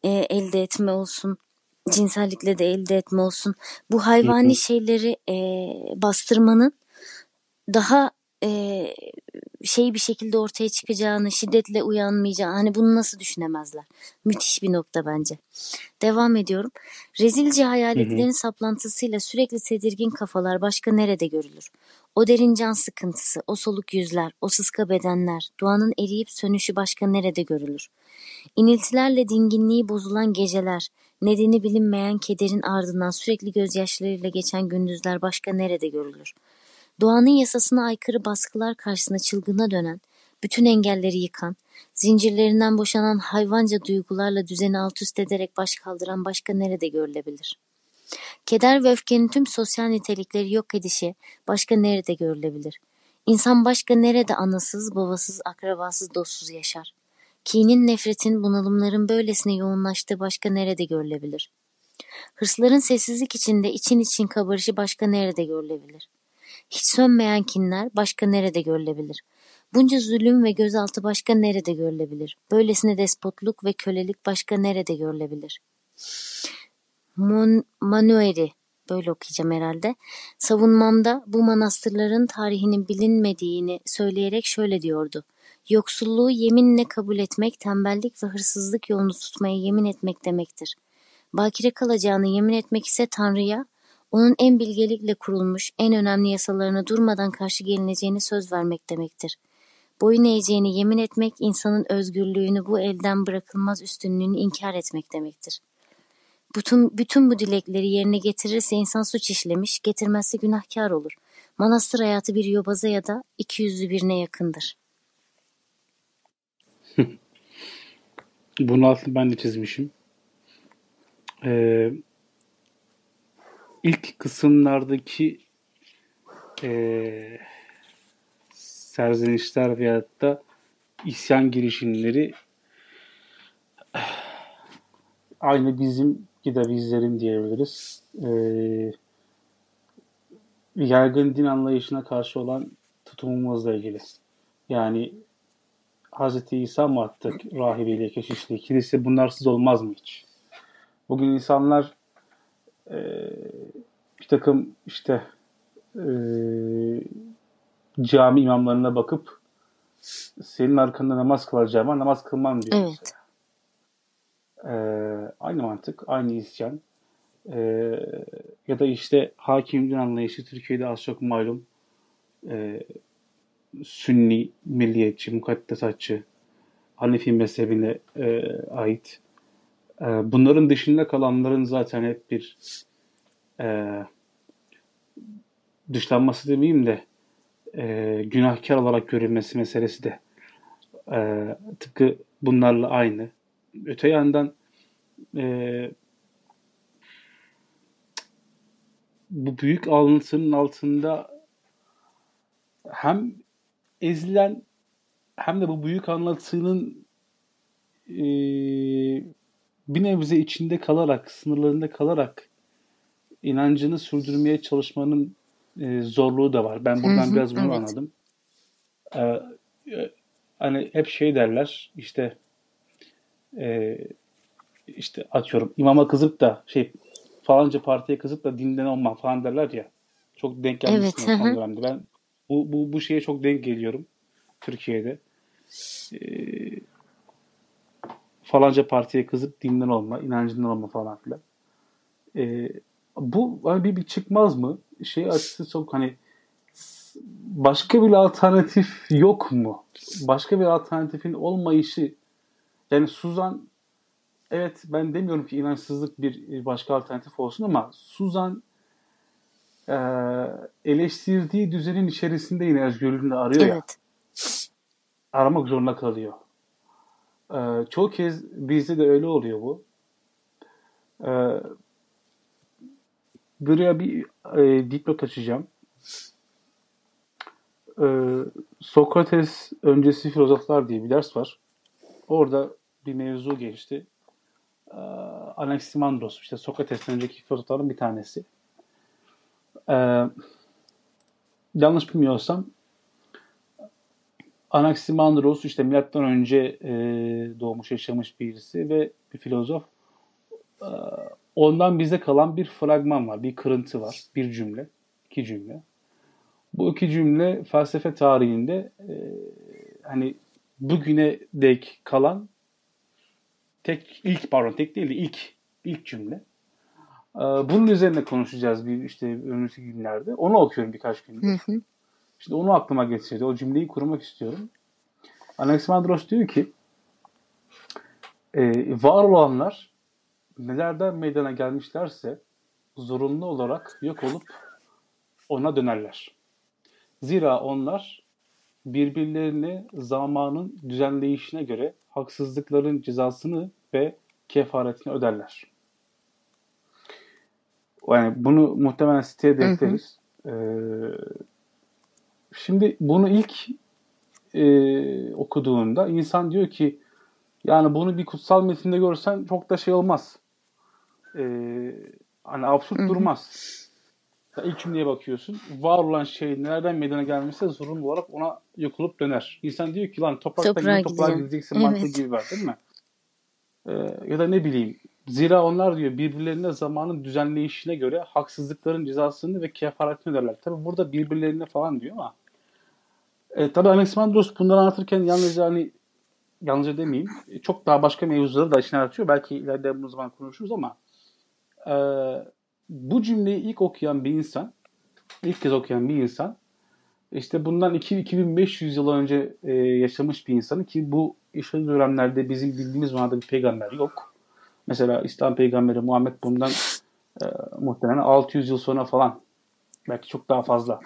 B: e, elde etme olsun cinsellikle de elde etme olsun bu hayvani şeyleri e, bastırmanın daha e, şey bir şekilde ortaya çıkacağını, şiddetle uyanmayacağını hani bunu nasıl düşünemezler? Müthiş bir nokta bence. Devam ediyorum. Rezilce hayaletlerin hı hı. saplantısıyla sürekli tedirgin kafalar başka nerede görülür? O derin can sıkıntısı, o soluk yüzler, o sıska bedenler, doğanın eriyip sönüşü başka nerede görülür? İniltilerle dinginliği bozulan geceler, nedeni bilinmeyen kederin ardından sürekli gözyaşlarıyla geçen gündüzler başka nerede görülür? Doğanın yasasına aykırı baskılar karşısında çılgına dönen, bütün engelleri yıkan, zincirlerinden boşanan hayvanca duygularla düzeni alt üst ederek baş kaldıran başka nerede görülebilir? Keder ve öfkenin tüm sosyal nitelikleri yok edişi başka nerede görülebilir? İnsan başka nerede anasız, babasız, akrabasız, dostsuz yaşar? Kinin, nefretin, bunalımların böylesine yoğunlaştığı başka nerede görülebilir? Hırsların sessizlik içinde için için kabarışı başka nerede görülebilir? Hiç sönmeyen kinler başka nerede görülebilir? Bunca zulüm ve gözaltı başka nerede görülebilir? Böylesine despotluk ve kölelik başka nerede görülebilir? Mon Manueri, böyle okuyacağım herhalde, savunmamda bu manastırların tarihinin bilinmediğini söyleyerek şöyle diyordu. Yoksulluğu yeminle kabul etmek, tembellik ve hırsızlık yolunu tutmaya yemin etmek demektir. Bakire kalacağını yemin etmek ise Tanrı'ya, onun en bilgelikle kurulmuş, en önemli yasalarına durmadan karşı gelineceğini söz vermek demektir. Boyun eğeceğini yemin etmek, insanın özgürlüğünü, bu elden bırakılmaz üstünlüğünü inkar etmek demektir. Bütün, bütün bu dilekleri yerine getirirse insan suç işlemiş, getirmezse günahkar olur. Manastır hayatı bir yobaza ya da iki yüzlü birine yakındır.
A: Bunu aslında ben de çizmişim. Ee, ilk kısımlardaki e, serzenişler veyahut da isyan girişimleri aynı bizim gidevizlerim diyebiliriz. Ee, yaygın din anlayışına karşı olan tutumumuzla ilgili. Yani Hz. İsa mı attık rahibiyle, keşişle, kilise bunlarsız olmaz mı hiç? Bugün insanlar e, bir takım işte e, cami imamlarına bakıp senin arkanda namaz kılacağıma namaz kılmam diyor. Evet. Ee, aynı mantık, aynı isyan. Ee, ya da işte hakim din anlayışı Türkiye'de az çok malum. Ee, Sünni, milliyetçi, mukaddesatçı, Hanefi mezhebine e, ait. E, bunların dışında kalanların zaten hep bir e, dışlanması demeyeyim de e, günahkar olarak görülmesi meselesi de e, tıpkı bunlarla aynı. Öte yandan e, bu büyük alıntının altında hem ezilen hem de bu büyük anlatının e, bir nebze içinde kalarak, sınırlarında kalarak inancını sürdürmeye çalışmanın e, zorluğu da var. Ben buradan hı hı, biraz bunu evet. anladım. Ee, hani hep şey derler işte e, işte atıyorum imama kızıp da şey falanca partiye kızıp da dinden olma falan derler ya. Çok denk gelmiştim evet, son dönemde. Ben bu, bu, bu şeye çok denk geliyorum Türkiye'de. Ee, falanca partiye kızıp dinden olma, inancından olma falan filan. Ee, bu hani bir, bir çıkmaz mı? Şey açısı çok hani başka bir alternatif yok mu? Başka bir alternatifin olmayışı yani Suzan evet ben demiyorum ki inançsızlık bir başka alternatif olsun ama Suzan e, eleştirdiği düzenin içerisinde yine özgürlüğünü arıyor evet. ya. Aramak zorunda kalıyor. E, çoğu kez bizde de öyle oluyor bu. E, buraya bir e, dipnot açacağım. E, Sokrates öncesi filozoflar diye bir ders var. Orada bir mevzu geçti. E, Anaximandros, işte Sokrates'ten önceki filozofların bir tanesi. E, yanlış bilmiyorsam Anaximandros işte milattan önce e, doğmuş yaşamış birisi ve bir filozof. E, ondan bize kalan bir fragman var, bir kırıntı var, bir cümle, iki cümle. Bu iki cümle felsefe tarihinde e, hani bugüne dek kalan tek ilk pardon tek değil de ilk ilk cümle. Ee, bunun üzerine konuşacağız bir işte önümüzdeki günlerde. Onu okuyorum birkaç gündür. Şimdi onu aklıma getirdi. O cümleyi kurmak istiyorum. Anaximandros diyor ki e, var olanlar nelerden meydana gelmişlerse zorunlu olarak yok olup ona dönerler. Zira onlar birbirlerini zamanın düzenleyişine göre haksızlıkların cezasını ve kefaretini öderler. Yani bunu muhtemelen siteye de ekleriz. Ee, şimdi bunu ilk e, okuduğunda insan diyor ki yani bunu bir kutsal metinde görsen çok da şey olmaz. Ee, hani absürt durmaz. Ya ilk cümleye bakıyorsun. Var olan şey nereden meydana gelmişse zorunlu olarak ona yıkılıp döner. İnsan diyor ki lan topraktan toprağa, toprağa gideceksin evet. mantığı gibi var değil mi? Ee, ya da ne bileyim Zira onlar diyor birbirlerine zamanın düzenleyişine göre haksızlıkların cezasını ve kefaretini öderler. Tabi burada birbirlerine falan diyor ama e, tabi Anaximandros bunları anlatırken yalnızca hani yalnızca demeyeyim çok daha başka mevzuları da içine atıyor. Belki ileride bu zaman konuşuruz ama e, bu cümleyi ilk okuyan bir insan, ilk kez okuyan bir insan işte bundan 2500 yıl önce e, yaşamış bir insanı ki bu yaşadığı dönemlerde bizim bildiğimiz manada bir peygamber yok. Mesela İslam peygamberi Muhammed bundan e, muhtemelen 600 yıl sonra falan belki çok daha fazla.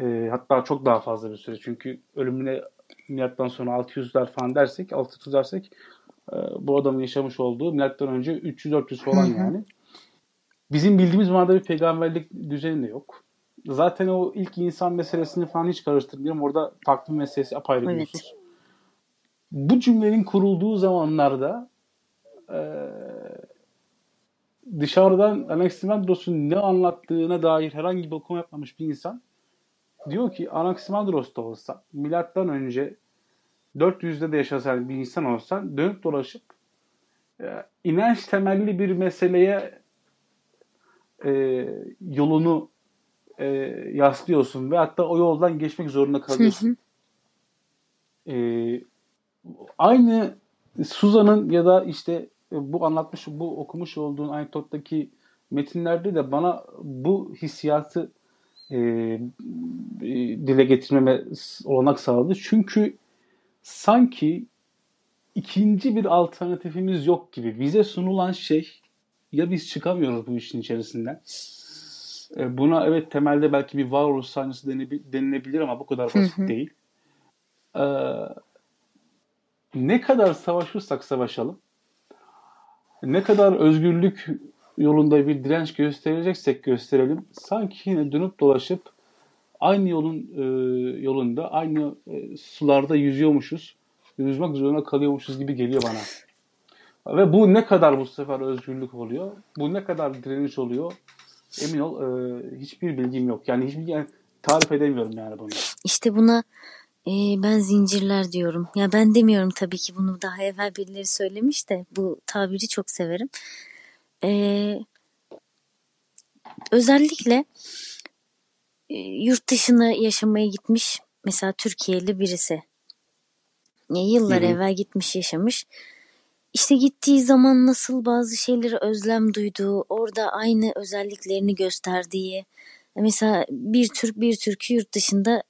A: E, hatta çok daha fazla bir süre. Çünkü ölümüne milattan sonra 600'ler falan dersek, 600 dersek e, bu adamın yaşamış olduğu milattan önce 300-400 falan yani. Bizim bildiğimiz manada bir peygamberlik düzeni de yok. Zaten o ilk insan meselesini falan hiç karıştırmıyorum. Orada bir meselesi apayrı bir evet. husus. Bu cümlenin kurulduğu zamanlarda e, dışarıdan Anaximandros'un ne anlattığına dair herhangi bir okuma yapmamış bir insan diyor ki Anaximandros da olsa milattan önce 400'de de yaşasan bir insan olsan dönüp dolaşıp e, inanç temelli bir meseleye e, yolunu e, yaslıyorsun ve hatta o yoldan geçmek zorunda kalıyorsun. e, aynı Suzan'ın ya da işte e, bu anlatmış, bu okumuş olduğun anekdottaki metinlerde de bana bu hissiyatı e, e, dile getirmeme olanak sağladı. Çünkü sanki ikinci bir alternatifimiz yok gibi. Bize sunulan şey ya biz çıkamıyoruz bu işin içerisinden. E, buna evet temelde belki bir varoluş sancısı denilebilir ama bu kadar basit değil. E, ne kadar savaşırsak savaşalım, ne kadar özgürlük yolunda bir direnç göstereceksek gösterelim, sanki yine dönüp dolaşıp aynı yolun e, yolunda, aynı e, sularda yüzüyormuşuz, yüzmek zorunda kalıyormuşuz gibi geliyor bana. Ve bu ne kadar bu sefer özgürlük oluyor, bu ne kadar direniş oluyor, emin ol e, hiçbir bilgim yok. Yani hiçbir yani, tarif edemiyorum yani bunu.
B: İşte buna e, ben zincirler diyorum. Ya ben demiyorum tabii ki bunu daha evvel birileri söylemiş de bu tabiri çok severim. E, özellikle e, yurt dışına yaşamaya gitmiş mesela Türkiye'li birisi. Ya yıllar Hı-hı. evvel gitmiş yaşamış. İşte gittiği zaman nasıl bazı şeyleri özlem duyduğu, orada aynı özelliklerini gösterdiği. Mesela bir Türk bir Türk'ü yurt dışında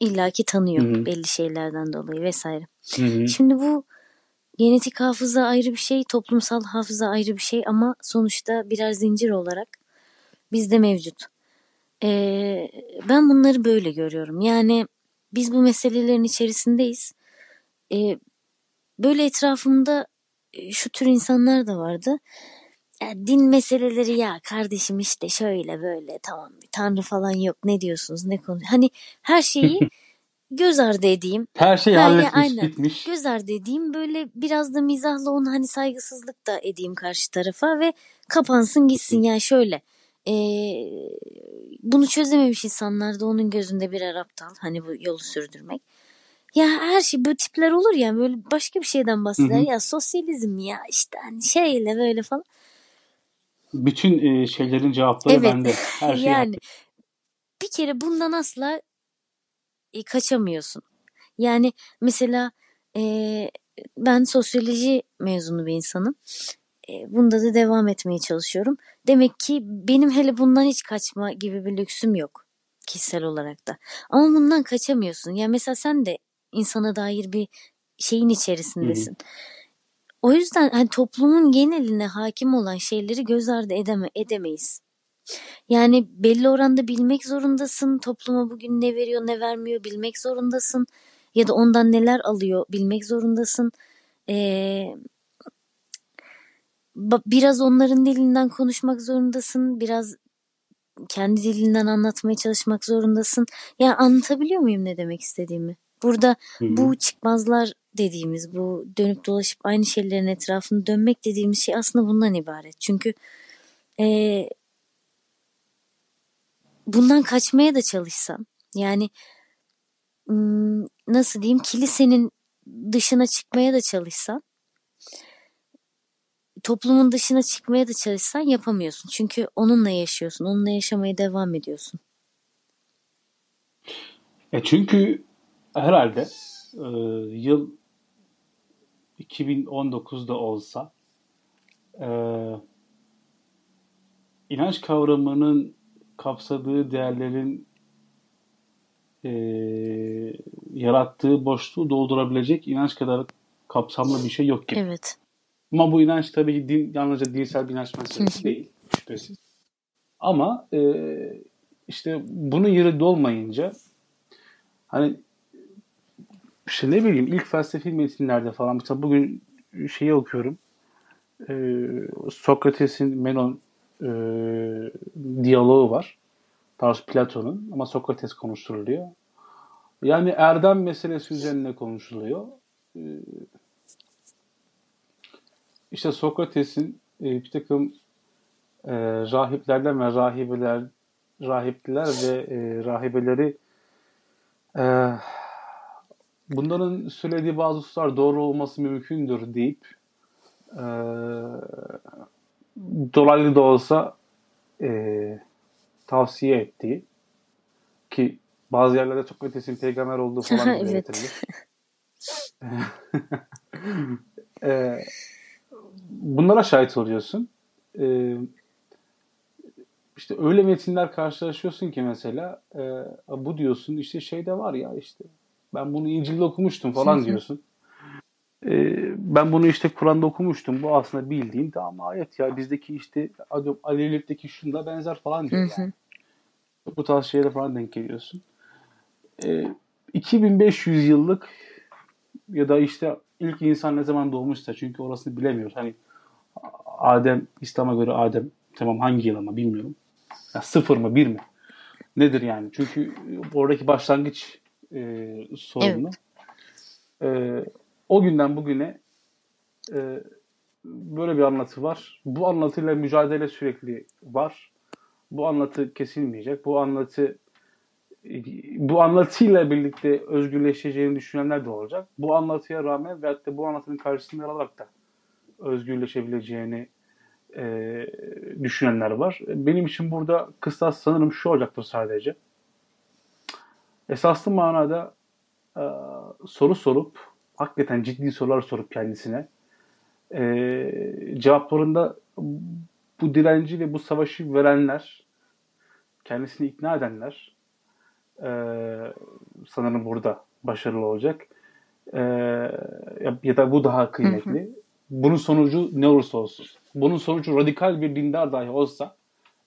B: illaki tanıyor Hı-hı. belli şeylerden dolayı vesaire. Hı-hı. Şimdi bu genetik hafıza ayrı bir şey, toplumsal hafıza ayrı bir şey ama sonuçta birer zincir olarak bizde mevcut. Ee, ben bunları böyle görüyorum. Yani biz bu meselelerin içerisindeyiz. Ee, böyle etrafımda şu tür insanlar da vardı. Ya, din meseleleri ya kardeşim işte şöyle böyle tamam tanrı falan yok ne diyorsunuz ne konu hani her şeyi göz ardı edeyim.
A: Her şeyi ha, halletmiş aynen. bitmiş.
B: Göz ardı edeyim böyle biraz da mizahla onu hani saygısızlık da edeyim karşı tarafa ve kapansın gitsin yani şöyle. E, bunu çözememiş insanlar da onun gözünde birer aptal hani bu yolu sürdürmek. Ya her şey bu tipler olur ya böyle başka bir şeyden bahseder ya sosyalizm ya işte hani şeyle böyle falan.
A: Bütün e, şeylerin cevapları evet. bende. Her şey
B: yani bir kere bundan asla e, kaçamıyorsun. Yani mesela e, ben sosyoloji mezunu bir insanım. E, bunda da devam etmeye çalışıyorum. Demek ki benim hele bundan hiç kaçma gibi bir lüksüm yok kişisel olarak da. Ama bundan kaçamıyorsun. Yani mesela sen de insana dair bir şeyin içerisindesin. Hı hı. O yüzden hani toplumun geneline hakim olan şeyleri göz ardı edeme, edemeyiz. Yani belli oranda bilmek zorundasın. Topluma bugün ne veriyor ne vermiyor bilmek zorundasın. Ya da ondan neler alıyor bilmek zorundasın. Ee, biraz onların dilinden konuşmak zorundasın. Biraz kendi dilinden anlatmaya çalışmak zorundasın. Yani anlatabiliyor muyum ne demek istediğimi? Burada Hı-hı. bu çıkmazlar dediğimiz, bu dönüp dolaşıp aynı şeylerin etrafında dönmek dediğimiz şey aslında bundan ibaret. Çünkü e, bundan kaçmaya da çalışsan, yani nasıl diyeyim kilisenin dışına çıkmaya da çalışsan, toplumun dışına çıkmaya da çalışsan yapamıyorsun. Çünkü onunla yaşıyorsun, onunla yaşamaya devam ediyorsun.
A: E çünkü herhalde e, yıl 2019'da olsa e, inanç kavramının kapsadığı değerlerin e, yarattığı boşluğu doldurabilecek inanç kadar kapsamlı bir şey yok gibi.
B: Evet.
A: Ama bu inanç tabii ki din, yalnızca dinsel bir inanç meselesi değil şüphesiz. Ama e, işte bunun yeri dolmayınca hani işte ne bileyim ilk felsefi metinlerde falan mesela bugün şeyi okuyorum. Ee, Sokrates'in Menon e, diyaloğu var. Daha Platon'un ama Sokrates konuşturuluyor. Yani erdem meselesi üzerine konuşuluyor. Ee, işte Sokrates'in e, bir takım e, rahiplerden ve rahibeler rahipliler ve e, rahibeleri e, bunların söylediği bazı hususlar doğru olması mümkündür deyip e, dolaylı da olsa e, tavsiye ettiği ki bazı yerlerde çok ötesin peygamber olduğu falan evet. e, bunlara şahit oluyorsun. E, işte öyle metinler karşılaşıyorsun ki mesela e, bu diyorsun işte şeyde var ya işte ben bunu İncil'de okumuştum falan diyorsun. Ee, ben bunu işte Kur'an'da okumuştum. Bu aslında bildiğin tamam ayet ya bizdeki işte Alevlikteki şunla benzer falan diyor yani. Bu tarz şeylere falan denk geliyorsun. Ee, 2500 yıllık ya da işte ilk insan ne zaman doğmuşsa çünkü orasını bilemiyoruz. Hani Adem İslam'a göre Adem tamam hangi yıl ama bilmiyorum. Ya sıfır mı bir mi? Nedir yani? Çünkü oradaki başlangıç e, sorunu. Evet. E, o günden bugüne e, böyle bir anlatı var. Bu anlatıyla mücadele sürekli var. Bu anlatı kesilmeyecek. Bu anlatı bu anlatıyla birlikte özgürleşeceğini düşünenler de olacak. Bu anlatıya rağmen veyahut da bu anlatının karşısında alarak da özgürleşebileceğini e, düşünenler var. Benim için burada kıstas sanırım şu olacaktır sadece. Esaslı manada e, soru sorup, hakikaten ciddi sorular sorup kendisine e, cevaplarında bu direnci ve bu savaşı verenler, kendisini ikna edenler e, sanırım burada başarılı olacak. E, ya, da bu daha kıymetli. Bunun sonucu ne olursa olsun. Bunun sonucu radikal bir dindar dahi olsa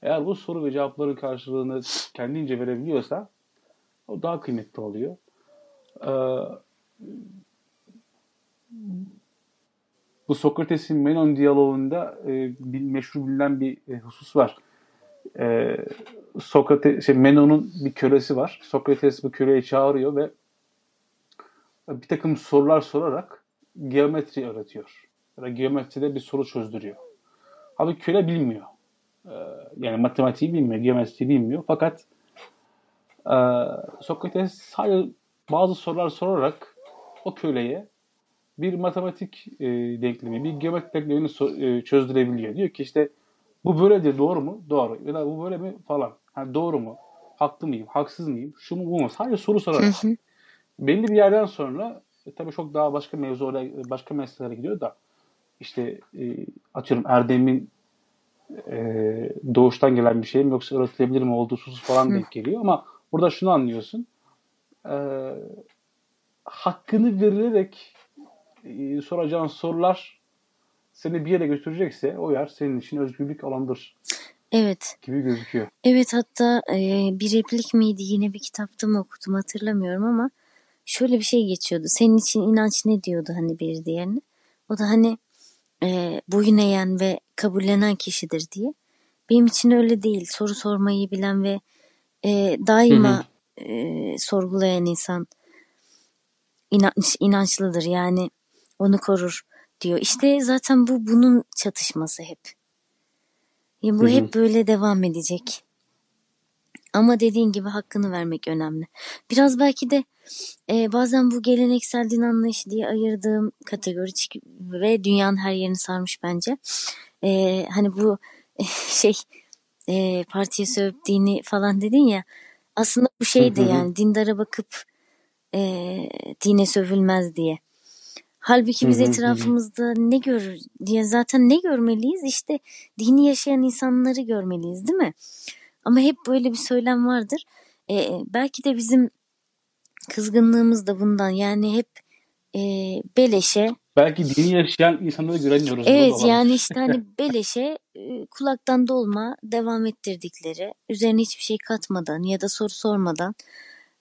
A: eğer bu soru ve cevapların karşılığını kendince verebiliyorsa o daha kıymetli oluyor. Ee, bu Sokrates'in Menon diyaloğunda e, bir meşhur bilinen bir e, husus var. E, Sokrates, şey, Menon'un bir kölesi var. Sokrates bu köleyi çağırıyor ve bir takım sorular sorarak geometri öğretiyor. Ya geometride bir soru çözdürüyor. Abi köle bilmiyor. E, yani matematiği bilmiyor, geometriyi bilmiyor. Fakat Sokrates sadece bazı sorular sorarak o köleye bir matematik e, denklemi, bir geometri denklemini so, e, çözdürebiliyor. Diyor ki işte bu böyledir doğru mu? Doğru. Ya da bu böyle mi? Falan. Yani doğru mu? Haklı mıyım? Haksız mıyım? Şu mu bu mu? Sadece soru sorarak. Belli bir yerden sonra e, tabii çok daha başka mevzu başka meselelere gidiyor da işte e, atıyorum Erdem'in e, doğuştan gelen bir şey mi yoksa öğretilebilir mi olduğu sus falan denk geliyor ama burada şunu anlıyorsun. E, hakkını verilerek e, soracağın sorular seni bir yere götürecekse o yer senin için özgürlük alanıdır.
B: Evet.
A: Gibi gözüküyor.
B: Evet hatta e, bir replik miydi yine bir kitapta mı okudum hatırlamıyorum ama şöyle bir şey geçiyordu. Senin için inanç ne diyordu hani bir diğerine. O da hani e, boyun eğen ve kabullenen kişidir diye. Benim için öyle değil. Soru sormayı bilen ve e, daima hı hı. E, sorgulayan insan inanç, inançlıdır. Yani onu korur diyor. İşte zaten bu bunun çatışması hep. Ya bu hı hı. hep böyle devam edecek. Ama dediğin gibi hakkını vermek önemli. Biraz belki de e, bazen bu geleneksel din anlayışı diye ayırdığım kategori ve dünyanın her yerini sarmış bence. E, hani bu şey e, partiye sövüp dini falan dedin ya aslında bu şeydi yani dindara bakıp e, dine sövülmez diye. Halbuki biz etrafımızda ne görür diye zaten ne görmeliyiz? İşte dini yaşayan insanları görmeliyiz değil mi? Ama hep böyle bir söylem vardır. Ee, belki de bizim kızgınlığımız da bundan. Yani hep e, beleşe.
A: Belki dini yaşayan insanları göremiyoruz.
B: Evet yani işte hani beleşe kulaktan dolma devam ettirdikleri, üzerine hiçbir şey katmadan ya da soru sormadan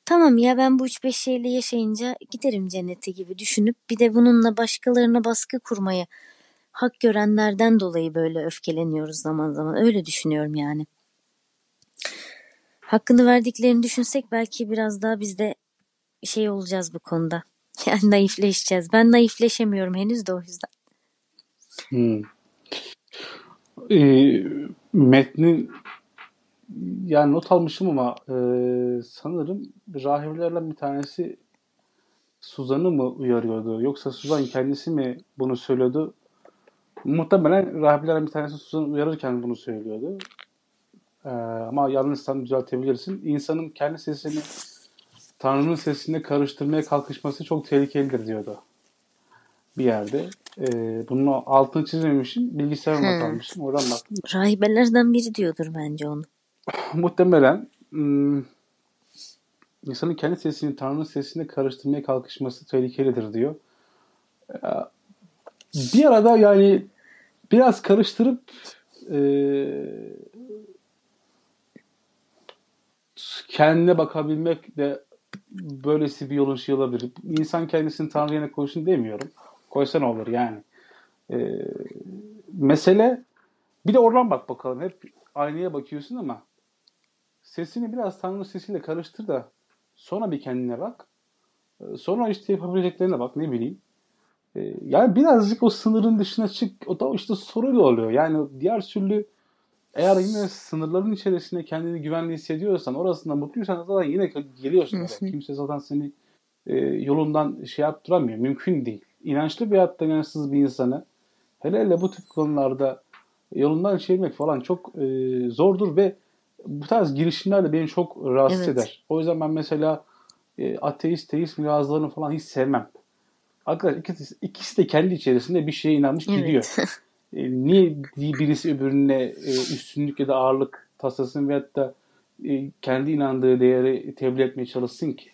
B: tamam ya ben bu üç beş şeyle yaşayınca giderim cennete gibi düşünüp bir de bununla başkalarına baskı kurmayı hak görenlerden dolayı böyle öfkeleniyoruz zaman zaman. Öyle düşünüyorum yani hakkını verdiklerini düşünsek belki biraz daha biz de şey olacağız bu konuda. Yani naifleşeceğiz. Ben naifleşemiyorum henüz de o yüzden.
A: Hmm. E, metnin yani not almışım ama e, sanırım rahiplerden bir tanesi Suzan'ı mı uyarıyordu? Yoksa Suzan kendisi mi bunu söylüyordu? Muhtemelen rahiplerden bir tanesi Suzan'ı uyarırken bunu söylüyordu. Ee, ama yanlışsan düzeltebilirsin. İnsanın kendi sesini Tanrı'nın sesine karıştırmaya kalkışması çok tehlikelidir diyordu. Bir yerde. Ee, bunun altını çizmemişim. Bilgisayarıma hmm. Oradan baktım.
B: Rahibelerden biri diyordur bence onu.
A: Muhtemelen hmm, insanın kendi sesini Tanrı'nın sesine karıştırmaya kalkışması tehlikelidir diyor. Ee, bir arada yani biraz karıştırıp e, kendine bakabilmek de böylesi bir yolun şey olabilir. İnsan kendisini Tanrı yerine koysun demiyorum. Koysa ne olur yani. E, mesele bir de oradan bak bakalım. Hep aynaya bakıyorsun ama sesini biraz Tanrı sesiyle karıştır da sonra bir kendine bak. E, sonra işte yapabileceklerine bak ne bileyim. E, yani birazcık o sınırın dışına çık. O da işte soruyla oluyor. Yani diğer türlü eğer yine sınırların içerisinde kendini güvenli hissediyorsan, orasında mutluysan zaten yine geliyorsun. Kimse zaten seni e, yolundan şey yaptıramıyor. Mümkün değil. İnançlı bir hayatta inançsız bir insanı hele hele bu tip konularda yolundan çevirmek falan çok e, zordur ve bu tarz girişimler de beni çok rahatsız evet. eder. O yüzden ben mesela e, ateist, teist mülazlarını falan hiç sevmem. Arkadaşlar ikisi, ikisi de kendi içerisinde bir şeye inanmış evet. gidiyor. e, niye birisi öbürüne e, üstünlük ya da ağırlık tasasın veyahut da e, kendi inandığı değeri tebliğ etmeye çalışsın ki?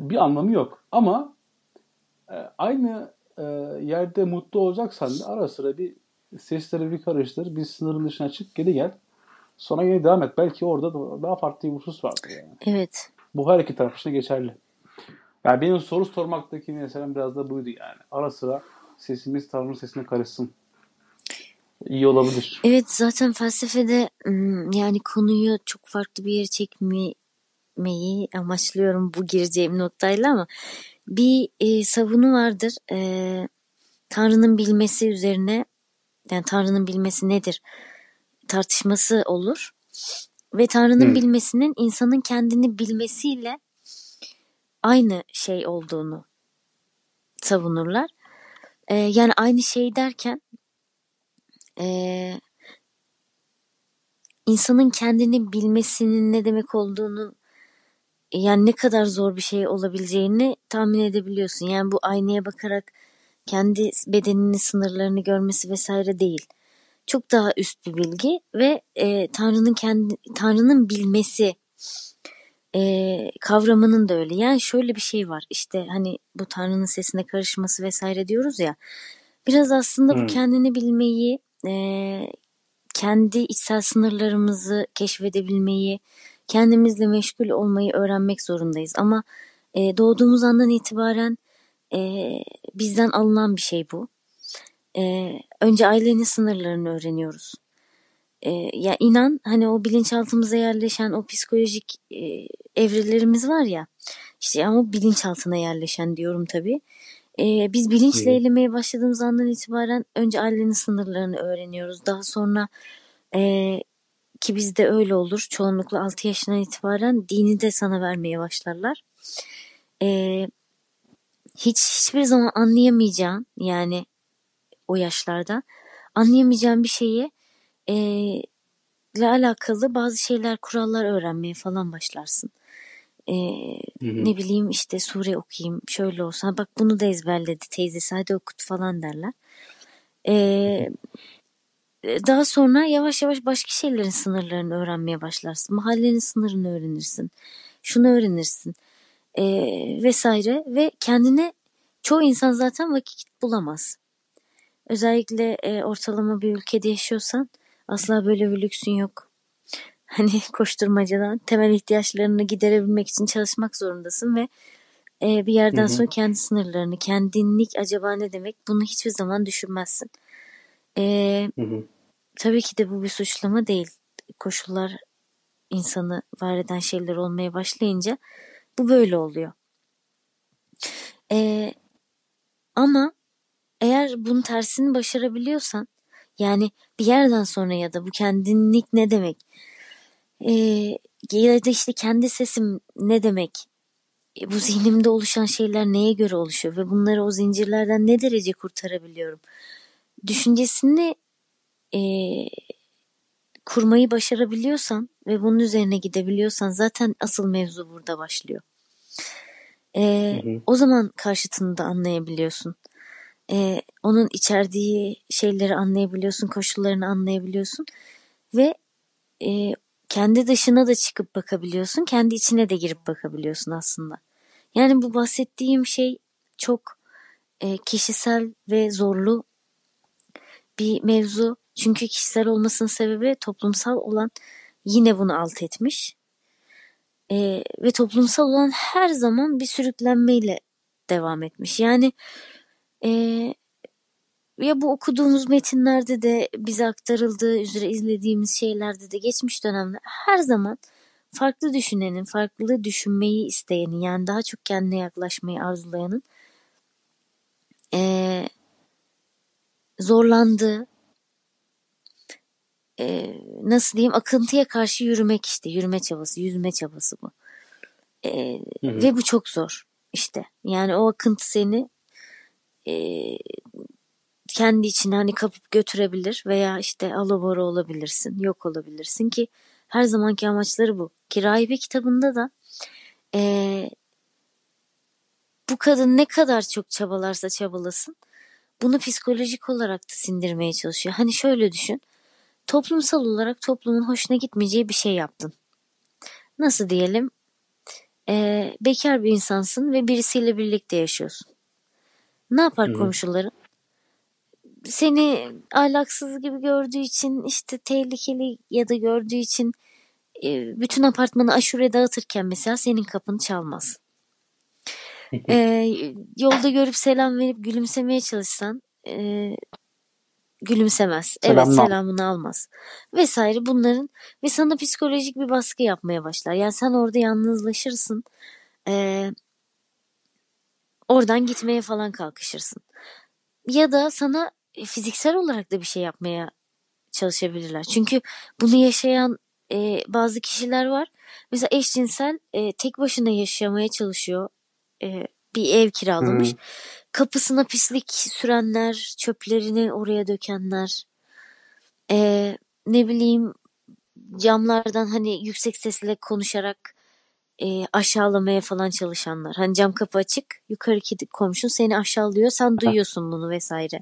A: Bir anlamı yok. Ama e, aynı e, yerde mutlu olacaksan da ara sıra bir sesleri bir karıştır, bir sınırın dışına çık, geri gel. Sonra yine devam et. Belki orada da daha farklı bir husus vardır yani.
B: Evet.
A: Bu her iki taraf için geçerli. Yani benim soru sormaktaki meselem biraz da buydu yani. Ara sıra sesimiz Tanrı'nın sesine karışsın. İyi olabilir.
B: Evet zaten felsefede yani konuyu çok farklı bir yere çekmeyi amaçlıyorum bu gireceğim noktayla ama bir e, savunu vardır. E, Tanrı'nın bilmesi üzerine yani Tanrı'nın bilmesi nedir tartışması olur. Ve Tanrı'nın hmm. bilmesinin insanın kendini bilmesiyle aynı şey olduğunu savunurlar. Ee, yani aynı şey derken e, insanın kendini bilmesinin ne demek olduğunu yani ne kadar zor bir şey olabileceğini tahmin edebiliyorsun. Yani bu aynaya bakarak kendi bedeninin sınırlarını görmesi vesaire değil. Çok daha üst bir bilgi ve e, Tanrı'nın kendi Tanrı'nın bilmesi e, kavramının da öyle. Yani şöyle bir şey var. İşte hani bu Tanrı'nın sesine karışması vesaire diyoruz ya. Biraz aslında hmm. bu kendini bilmeyi, e, kendi içsel sınırlarımızı keşfedebilmeyi, kendimizle meşgul olmayı öğrenmek zorundayız. Ama e, doğduğumuz andan itibaren e, bizden alınan bir şey bu. E, önce ailenin sınırlarını öğreniyoruz. E, ya inan hani o bilinçaltımıza yerleşen o psikolojik e, evrelerimiz var ya işte ama bilinçaltına yerleşen diyorum tabii. E, biz bilinçle eylemeye başladığımız andan itibaren önce ailenin sınırlarını öğreniyoruz. Daha sonra e, ki bizde öyle olur. Çoğunlukla 6 yaşından itibaren dini de sana vermeye başlarlar. E, hiç hiçbir zaman anlayamayacağın yani o yaşlarda anlayamayacağın bir şeyi e, ile alakalı bazı şeyler kurallar öğrenmeye falan başlarsın. E, Ne bileyim işte sure okuyayım şöyle olsa bak bunu da ezberledi teyzesi hadi okut falan derler. E, daha sonra yavaş yavaş başka şeylerin sınırlarını öğrenmeye başlarsın. Mahallenin sınırını öğrenirsin. Şunu öğrenirsin. E, vesaire ve kendine çoğu insan zaten vakit bulamaz. Özellikle e, ortalama bir ülkede yaşıyorsan asla böyle bir lüksün yok. Hani koşturmacadan temel ihtiyaçlarını giderebilmek için çalışmak zorundasın ve e, bir yerden hı hı. sonra kendi sınırlarını, kendinlik acaba ne demek bunu hiçbir zaman düşünmezsin. E, hı hı. Tabii ki de bu bir suçlama değil. Koşullar insanı var eden şeyler olmaya başlayınca bu böyle oluyor. E, ama eğer bunun tersini başarabiliyorsan yani bir yerden sonra ya da bu kendinlik ne demek ee, ya da işte kendi sesim ne demek e, bu zihnimde oluşan şeyler neye göre oluşuyor ve bunları o zincirlerden ne derece kurtarabiliyorum düşüncesini e, kurmayı başarabiliyorsan ve bunun üzerine gidebiliyorsan zaten asıl mevzu burada başlıyor. E, hı hı. O zaman karşıtını da anlayabiliyorsun e, onun içerdiği şeyleri anlayabiliyorsun, koşullarını anlayabiliyorsun ve e, kendi dışına da çıkıp bakabiliyorsun, kendi içine de girip bakabiliyorsun aslında. Yani bu bahsettiğim şey çok e, kişisel ve zorlu bir mevzu. Çünkü kişisel olmasının sebebi toplumsal olan yine bunu alt etmiş. E, ve toplumsal olan her zaman bir sürüklenmeyle devam etmiş. Yani e, ya bu okuduğumuz metinlerde de bize aktarıldığı üzere izlediğimiz şeylerde de geçmiş dönemde her zaman farklı düşünenin, farklı düşünmeyi isteyenin yani daha çok kendine yaklaşmayı arzulayanın e, zorlandığı e, nasıl diyeyim akıntıya karşı yürümek işte yürüme çabası, yüzme çabası bu. E, hı hı. Ve bu çok zor işte. Yani o akıntı seni e, kendi içine hani kapıp götürebilir veya işte alabora olabilirsin, yok olabilirsin ki her zamanki amaçları bu. Ki Rahibe kitabında da e, bu kadın ne kadar çok çabalarsa çabalasın bunu psikolojik olarak da sindirmeye çalışıyor. Hani şöyle düşün. Toplumsal olarak toplumun hoşuna gitmeyeceği bir şey yaptın. Nasıl diyelim? Ee, bekar bir insansın ve birisiyle birlikte yaşıyorsun. Ne yapar Hı-hı. komşuların? Seni ahlaksız gibi gördüğü için işte tehlikeli ya da gördüğü için e, bütün apartmanı aşure dağıtırken mesela senin kapını çalmaz e, yolda görüp selam verip gülümsemeye çalışsan e, gülümsemez. Selamla. Evet selamını almaz. Vesaire bunların ve sana psikolojik bir baskı yapmaya başlar. Yani sen orada yalnızlaşırsın. E, oradan gitmeye falan kalkışırsın. Ya da sana fiziksel olarak da bir şey yapmaya çalışabilirler. Çünkü bunu yaşayan e, bazı kişiler var. Mesela eşcinsel e, tek başına yaşamaya çalışıyor e, bir ev kiralamış. Hı. Kapısına pislik sürenler, çöplerini oraya dökenler. E, ne bileyim camlardan hani yüksek sesle konuşarak e, aşağılamaya falan çalışanlar. Hani cam kapı açık, yukarıki komşun seni aşağılıyor, sen duyuyorsun bunu vesaire.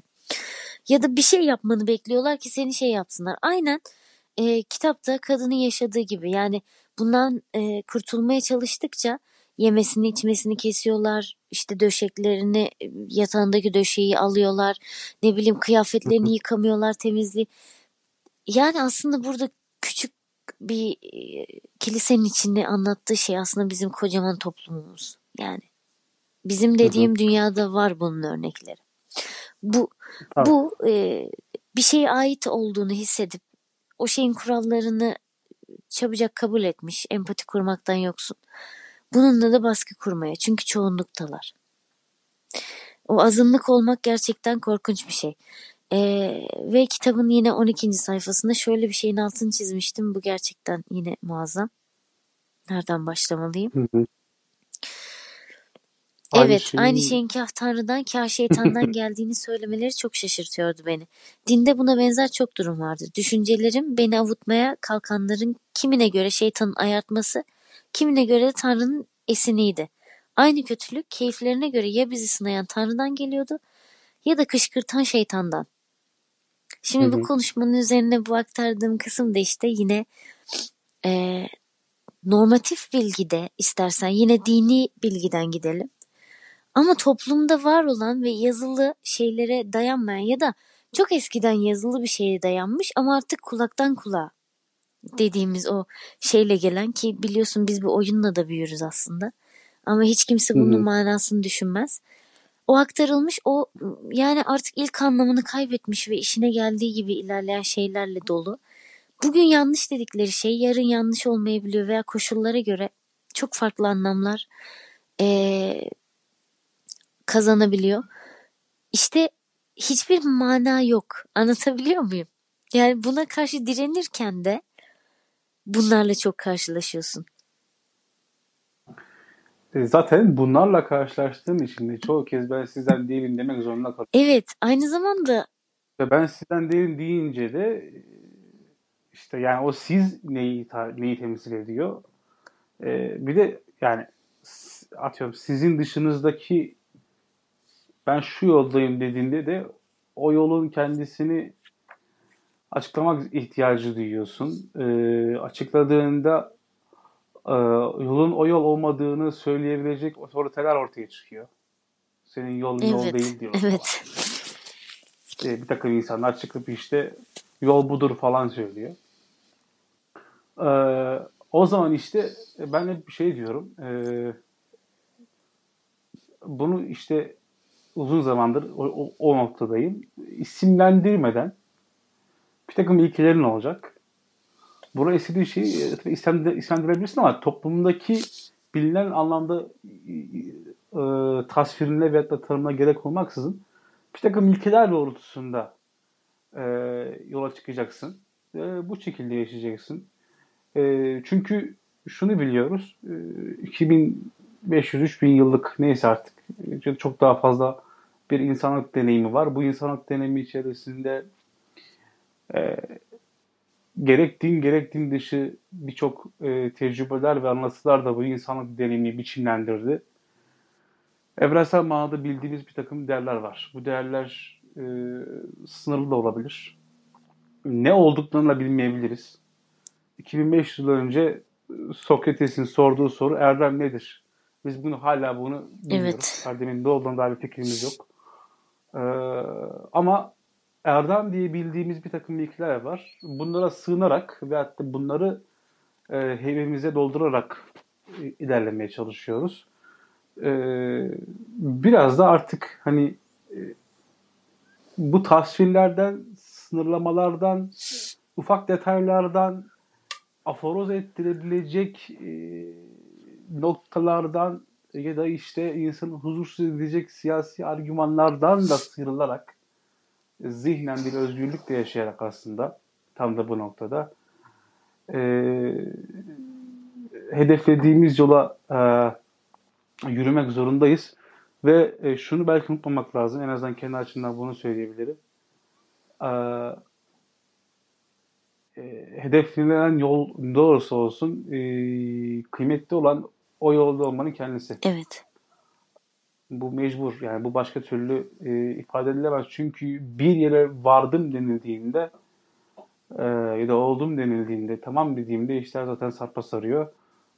B: Ya da bir şey yapmanı bekliyorlar ki seni şey yapsınlar. Aynen e, kitapta kadının yaşadığı gibi yani bundan e, kurtulmaya çalıştıkça yemesini içmesini kesiyorlar. İşte döşeklerini yatağındaki döşeği alıyorlar. Ne bileyim kıyafetlerini yıkamıyorlar temizliği. Yani aslında burada küçük bir e, kilisenin içinde anlattığı şey aslında bizim kocaman toplumumuz. Yani bizim dediğim dünyada var bunun örnekleri. Bu tamam. bu e, bir şeye ait olduğunu hissedip o şeyin kurallarını çabucak kabul etmiş, empati kurmaktan yoksun. Bununla da baskı kurmaya çünkü çoğunluktalar. O azınlık olmak gerçekten korkunç bir şey. Ee, ve kitabın yine 12. sayfasında şöyle bir şeyin altını çizmiştim. Bu gerçekten yine muazzam. Nereden başlamalıyım? Hı hı. Aynı evet, şeyin... aynı şeyin kah Tanrı'dan kah şeytandan geldiğini söylemeleri çok şaşırtıyordu beni. Dinde buna benzer çok durum vardı. Düşüncelerim beni avutmaya kalkanların kimine göre şeytanın ayartması, kimine göre de Tanrı'nın esiniydi. Aynı kötülük keyiflerine göre ya bizi sınayan Tanrı'dan geliyordu ya da kışkırtan şeytandan. Şimdi hı hı. bu konuşmanın üzerine bu aktardığım kısım da işte yine e, normatif bilgide istersen yine dini bilgiden gidelim. Ama toplumda var olan ve yazılı şeylere dayanmayan ya da çok eskiden yazılı bir şeye dayanmış ama artık kulaktan kulağa dediğimiz o şeyle gelen ki biliyorsun biz bu oyunla da büyürüz aslında. Ama hiç kimse bunun Hı-hı. manasını düşünmez. O aktarılmış o yani artık ilk anlamını kaybetmiş ve işine geldiği gibi ilerleyen şeylerle dolu. Bugün yanlış dedikleri şey yarın yanlış olmayabiliyor veya koşullara göre çok farklı anlamlar ee, kazanabiliyor. İşte hiçbir mana yok. Anlatabiliyor muyum? Yani buna karşı direnirken de bunlarla çok karşılaşıyorsun.
A: E, zaten bunlarla karşılaştığım için de çoğu kez ben sizden değilim demek zorunda kalıyorum.
B: Evet, aynı zamanda
A: ben sizden değilim deyince de işte yani o siz neyi neyi temsil ediyor? Ee, bir de yani atıyorum sizin dışınızdaki ben şu yoldayım dediğinde de o yolun kendisini açıklamak ihtiyacı duyuyorsun. E, açıkladığında e, yolun o yol olmadığını söyleyebilecek otoriteler ortaya çıkıyor. Senin yolun evet, yol değil diyor.
B: Evet.
A: E, bir takım insanlar çıkıp işte yol budur falan söylüyor. E, o zaman işte ben hep bir şey diyorum. E, bunu işte uzun zamandır o, o, o noktadayım. İsimlendirmeden bir takım ilkelerin olacak. Buraya istediğin şeyi e, isimlendirebilirsin ama toplumdaki bilinen anlamda e, tasvirine ve da tanımına gerek olmaksızın bir takım ilkeler doğrultusunda e, yola çıkacaksın. E, bu şekilde yaşayacaksın. E, çünkü şunu biliyoruz. E, 2500-3000 yıllık neyse artık çok daha fazla bir insanlık deneyimi var. Bu insanlık deneyimi içerisinde e, gerek din gerek din dışı birçok e, tecrübeler ve anlatılar da bu insanlık deneyimini biçimlendirdi. Evrensel manada bildiğimiz bir takım değerler var. Bu değerler e, sınırlı da olabilir. Ne olduklarını da bilmeyebiliriz. 2500 yıl önce Sokrates'in sorduğu soru erdem nedir? Biz bunu hala bunu bilmiyoruz. Evet. Erdem'in ne olduğuna dair bir fikrimiz yok. Ee, ama erdem diye bildiğimiz bir takım ilkeler var. Bunlara sığınarak ve hatta bunları e, heybemize doldurarak ilerlemeye çalışıyoruz. E, biraz da artık hani e, bu tasvirlerden, sınırlamalardan, ufak detaylardan aforoz ettirebilecek e, noktalardan ya da işte insanı huzursuz edecek siyasi argümanlardan da sıyrılarak zihnen bir özgürlük de yaşayarak aslında tam da bu noktada e, hedeflediğimiz yola e, yürümek zorundayız. Ve e, şunu belki unutmamak lazım. En azından kendi açımdan bunu söyleyebilirim. E, e, hedeflenen yol olursa olsun e, kıymetli olan o yolda olmanın kendisi.
B: Evet.
A: Bu mecbur. Yani bu başka türlü e, ifade edilemez. Çünkü bir yere vardım denildiğinde e, ya da oldum denildiğinde tamam dediğimde işler zaten sarpa sarıyor.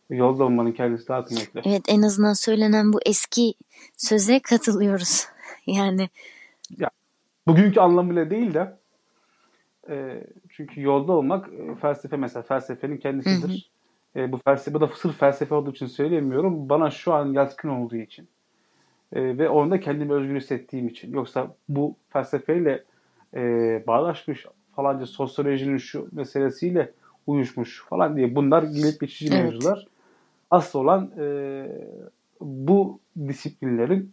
A: Yolda olmanın kendisi daha kıymetli.
B: Evet en azından söylenen bu eski söze katılıyoruz. yani
A: ya, bugünkü anlamıyla değil de e, çünkü yolda olmak e, felsefe mesela felsefenin kendisidir. Hı hı. E, bu felsefe bu da sırf felsefe olduğu için söylemiyorum. Bana şu an yatkın olduğu için e, ve onda kendimi özgür hissettiğim için. Yoksa bu felsefeyle e, bağlaşmış falanca sosyolojinin şu meselesiyle uyuşmuş falan diye bunlar gelip geçici evet. mevzular. Asıl olan e, bu disiplinlerin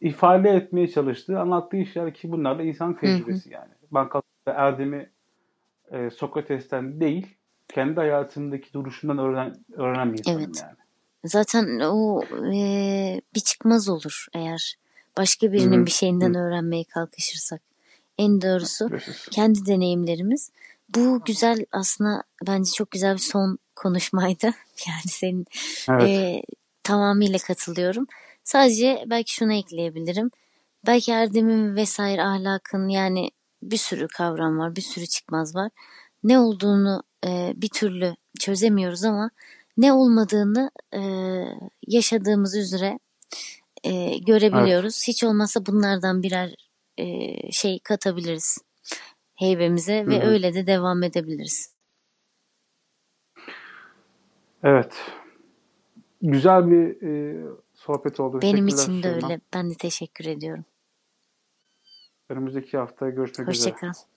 A: ifade etmeye çalıştığı, anlattığı işler ki bunlar da insan tecrübesi hı hı. yani. Banka erdemi e, Sokrates'ten değil, kendi hayatındaki duruşundan öğren, öğrenen bir insanım evet. yani.
B: Zaten o e, bir çıkmaz olur eğer başka birinin Hı-hı. bir şeyinden Hı-hı. öğrenmeye kalkışırsak. En doğrusu kendi deneyimlerimiz. Bu güzel aslında bence çok güzel bir son konuşmaydı. Yani senin evet. e, tamamıyla katılıyorum. Sadece belki şunu ekleyebilirim. Belki erdemin vesaire ahlakın yani bir sürü kavram var, bir sürü çıkmaz var. Ne olduğunu e, bir türlü çözemiyoruz ama ne olmadığını e, yaşadığımız üzere e, görebiliyoruz. Evet. Hiç olmazsa bunlardan birer e, şey katabiliriz heybemize Hı-hı. ve öyle de devam edebiliriz.
A: Evet. Güzel bir e, sohbet oldu.
B: Benim için de öyle. Ben de teşekkür ediyorum.
A: Önümüzdeki hafta görüşmek Hoşça üzere. Hoşçakal.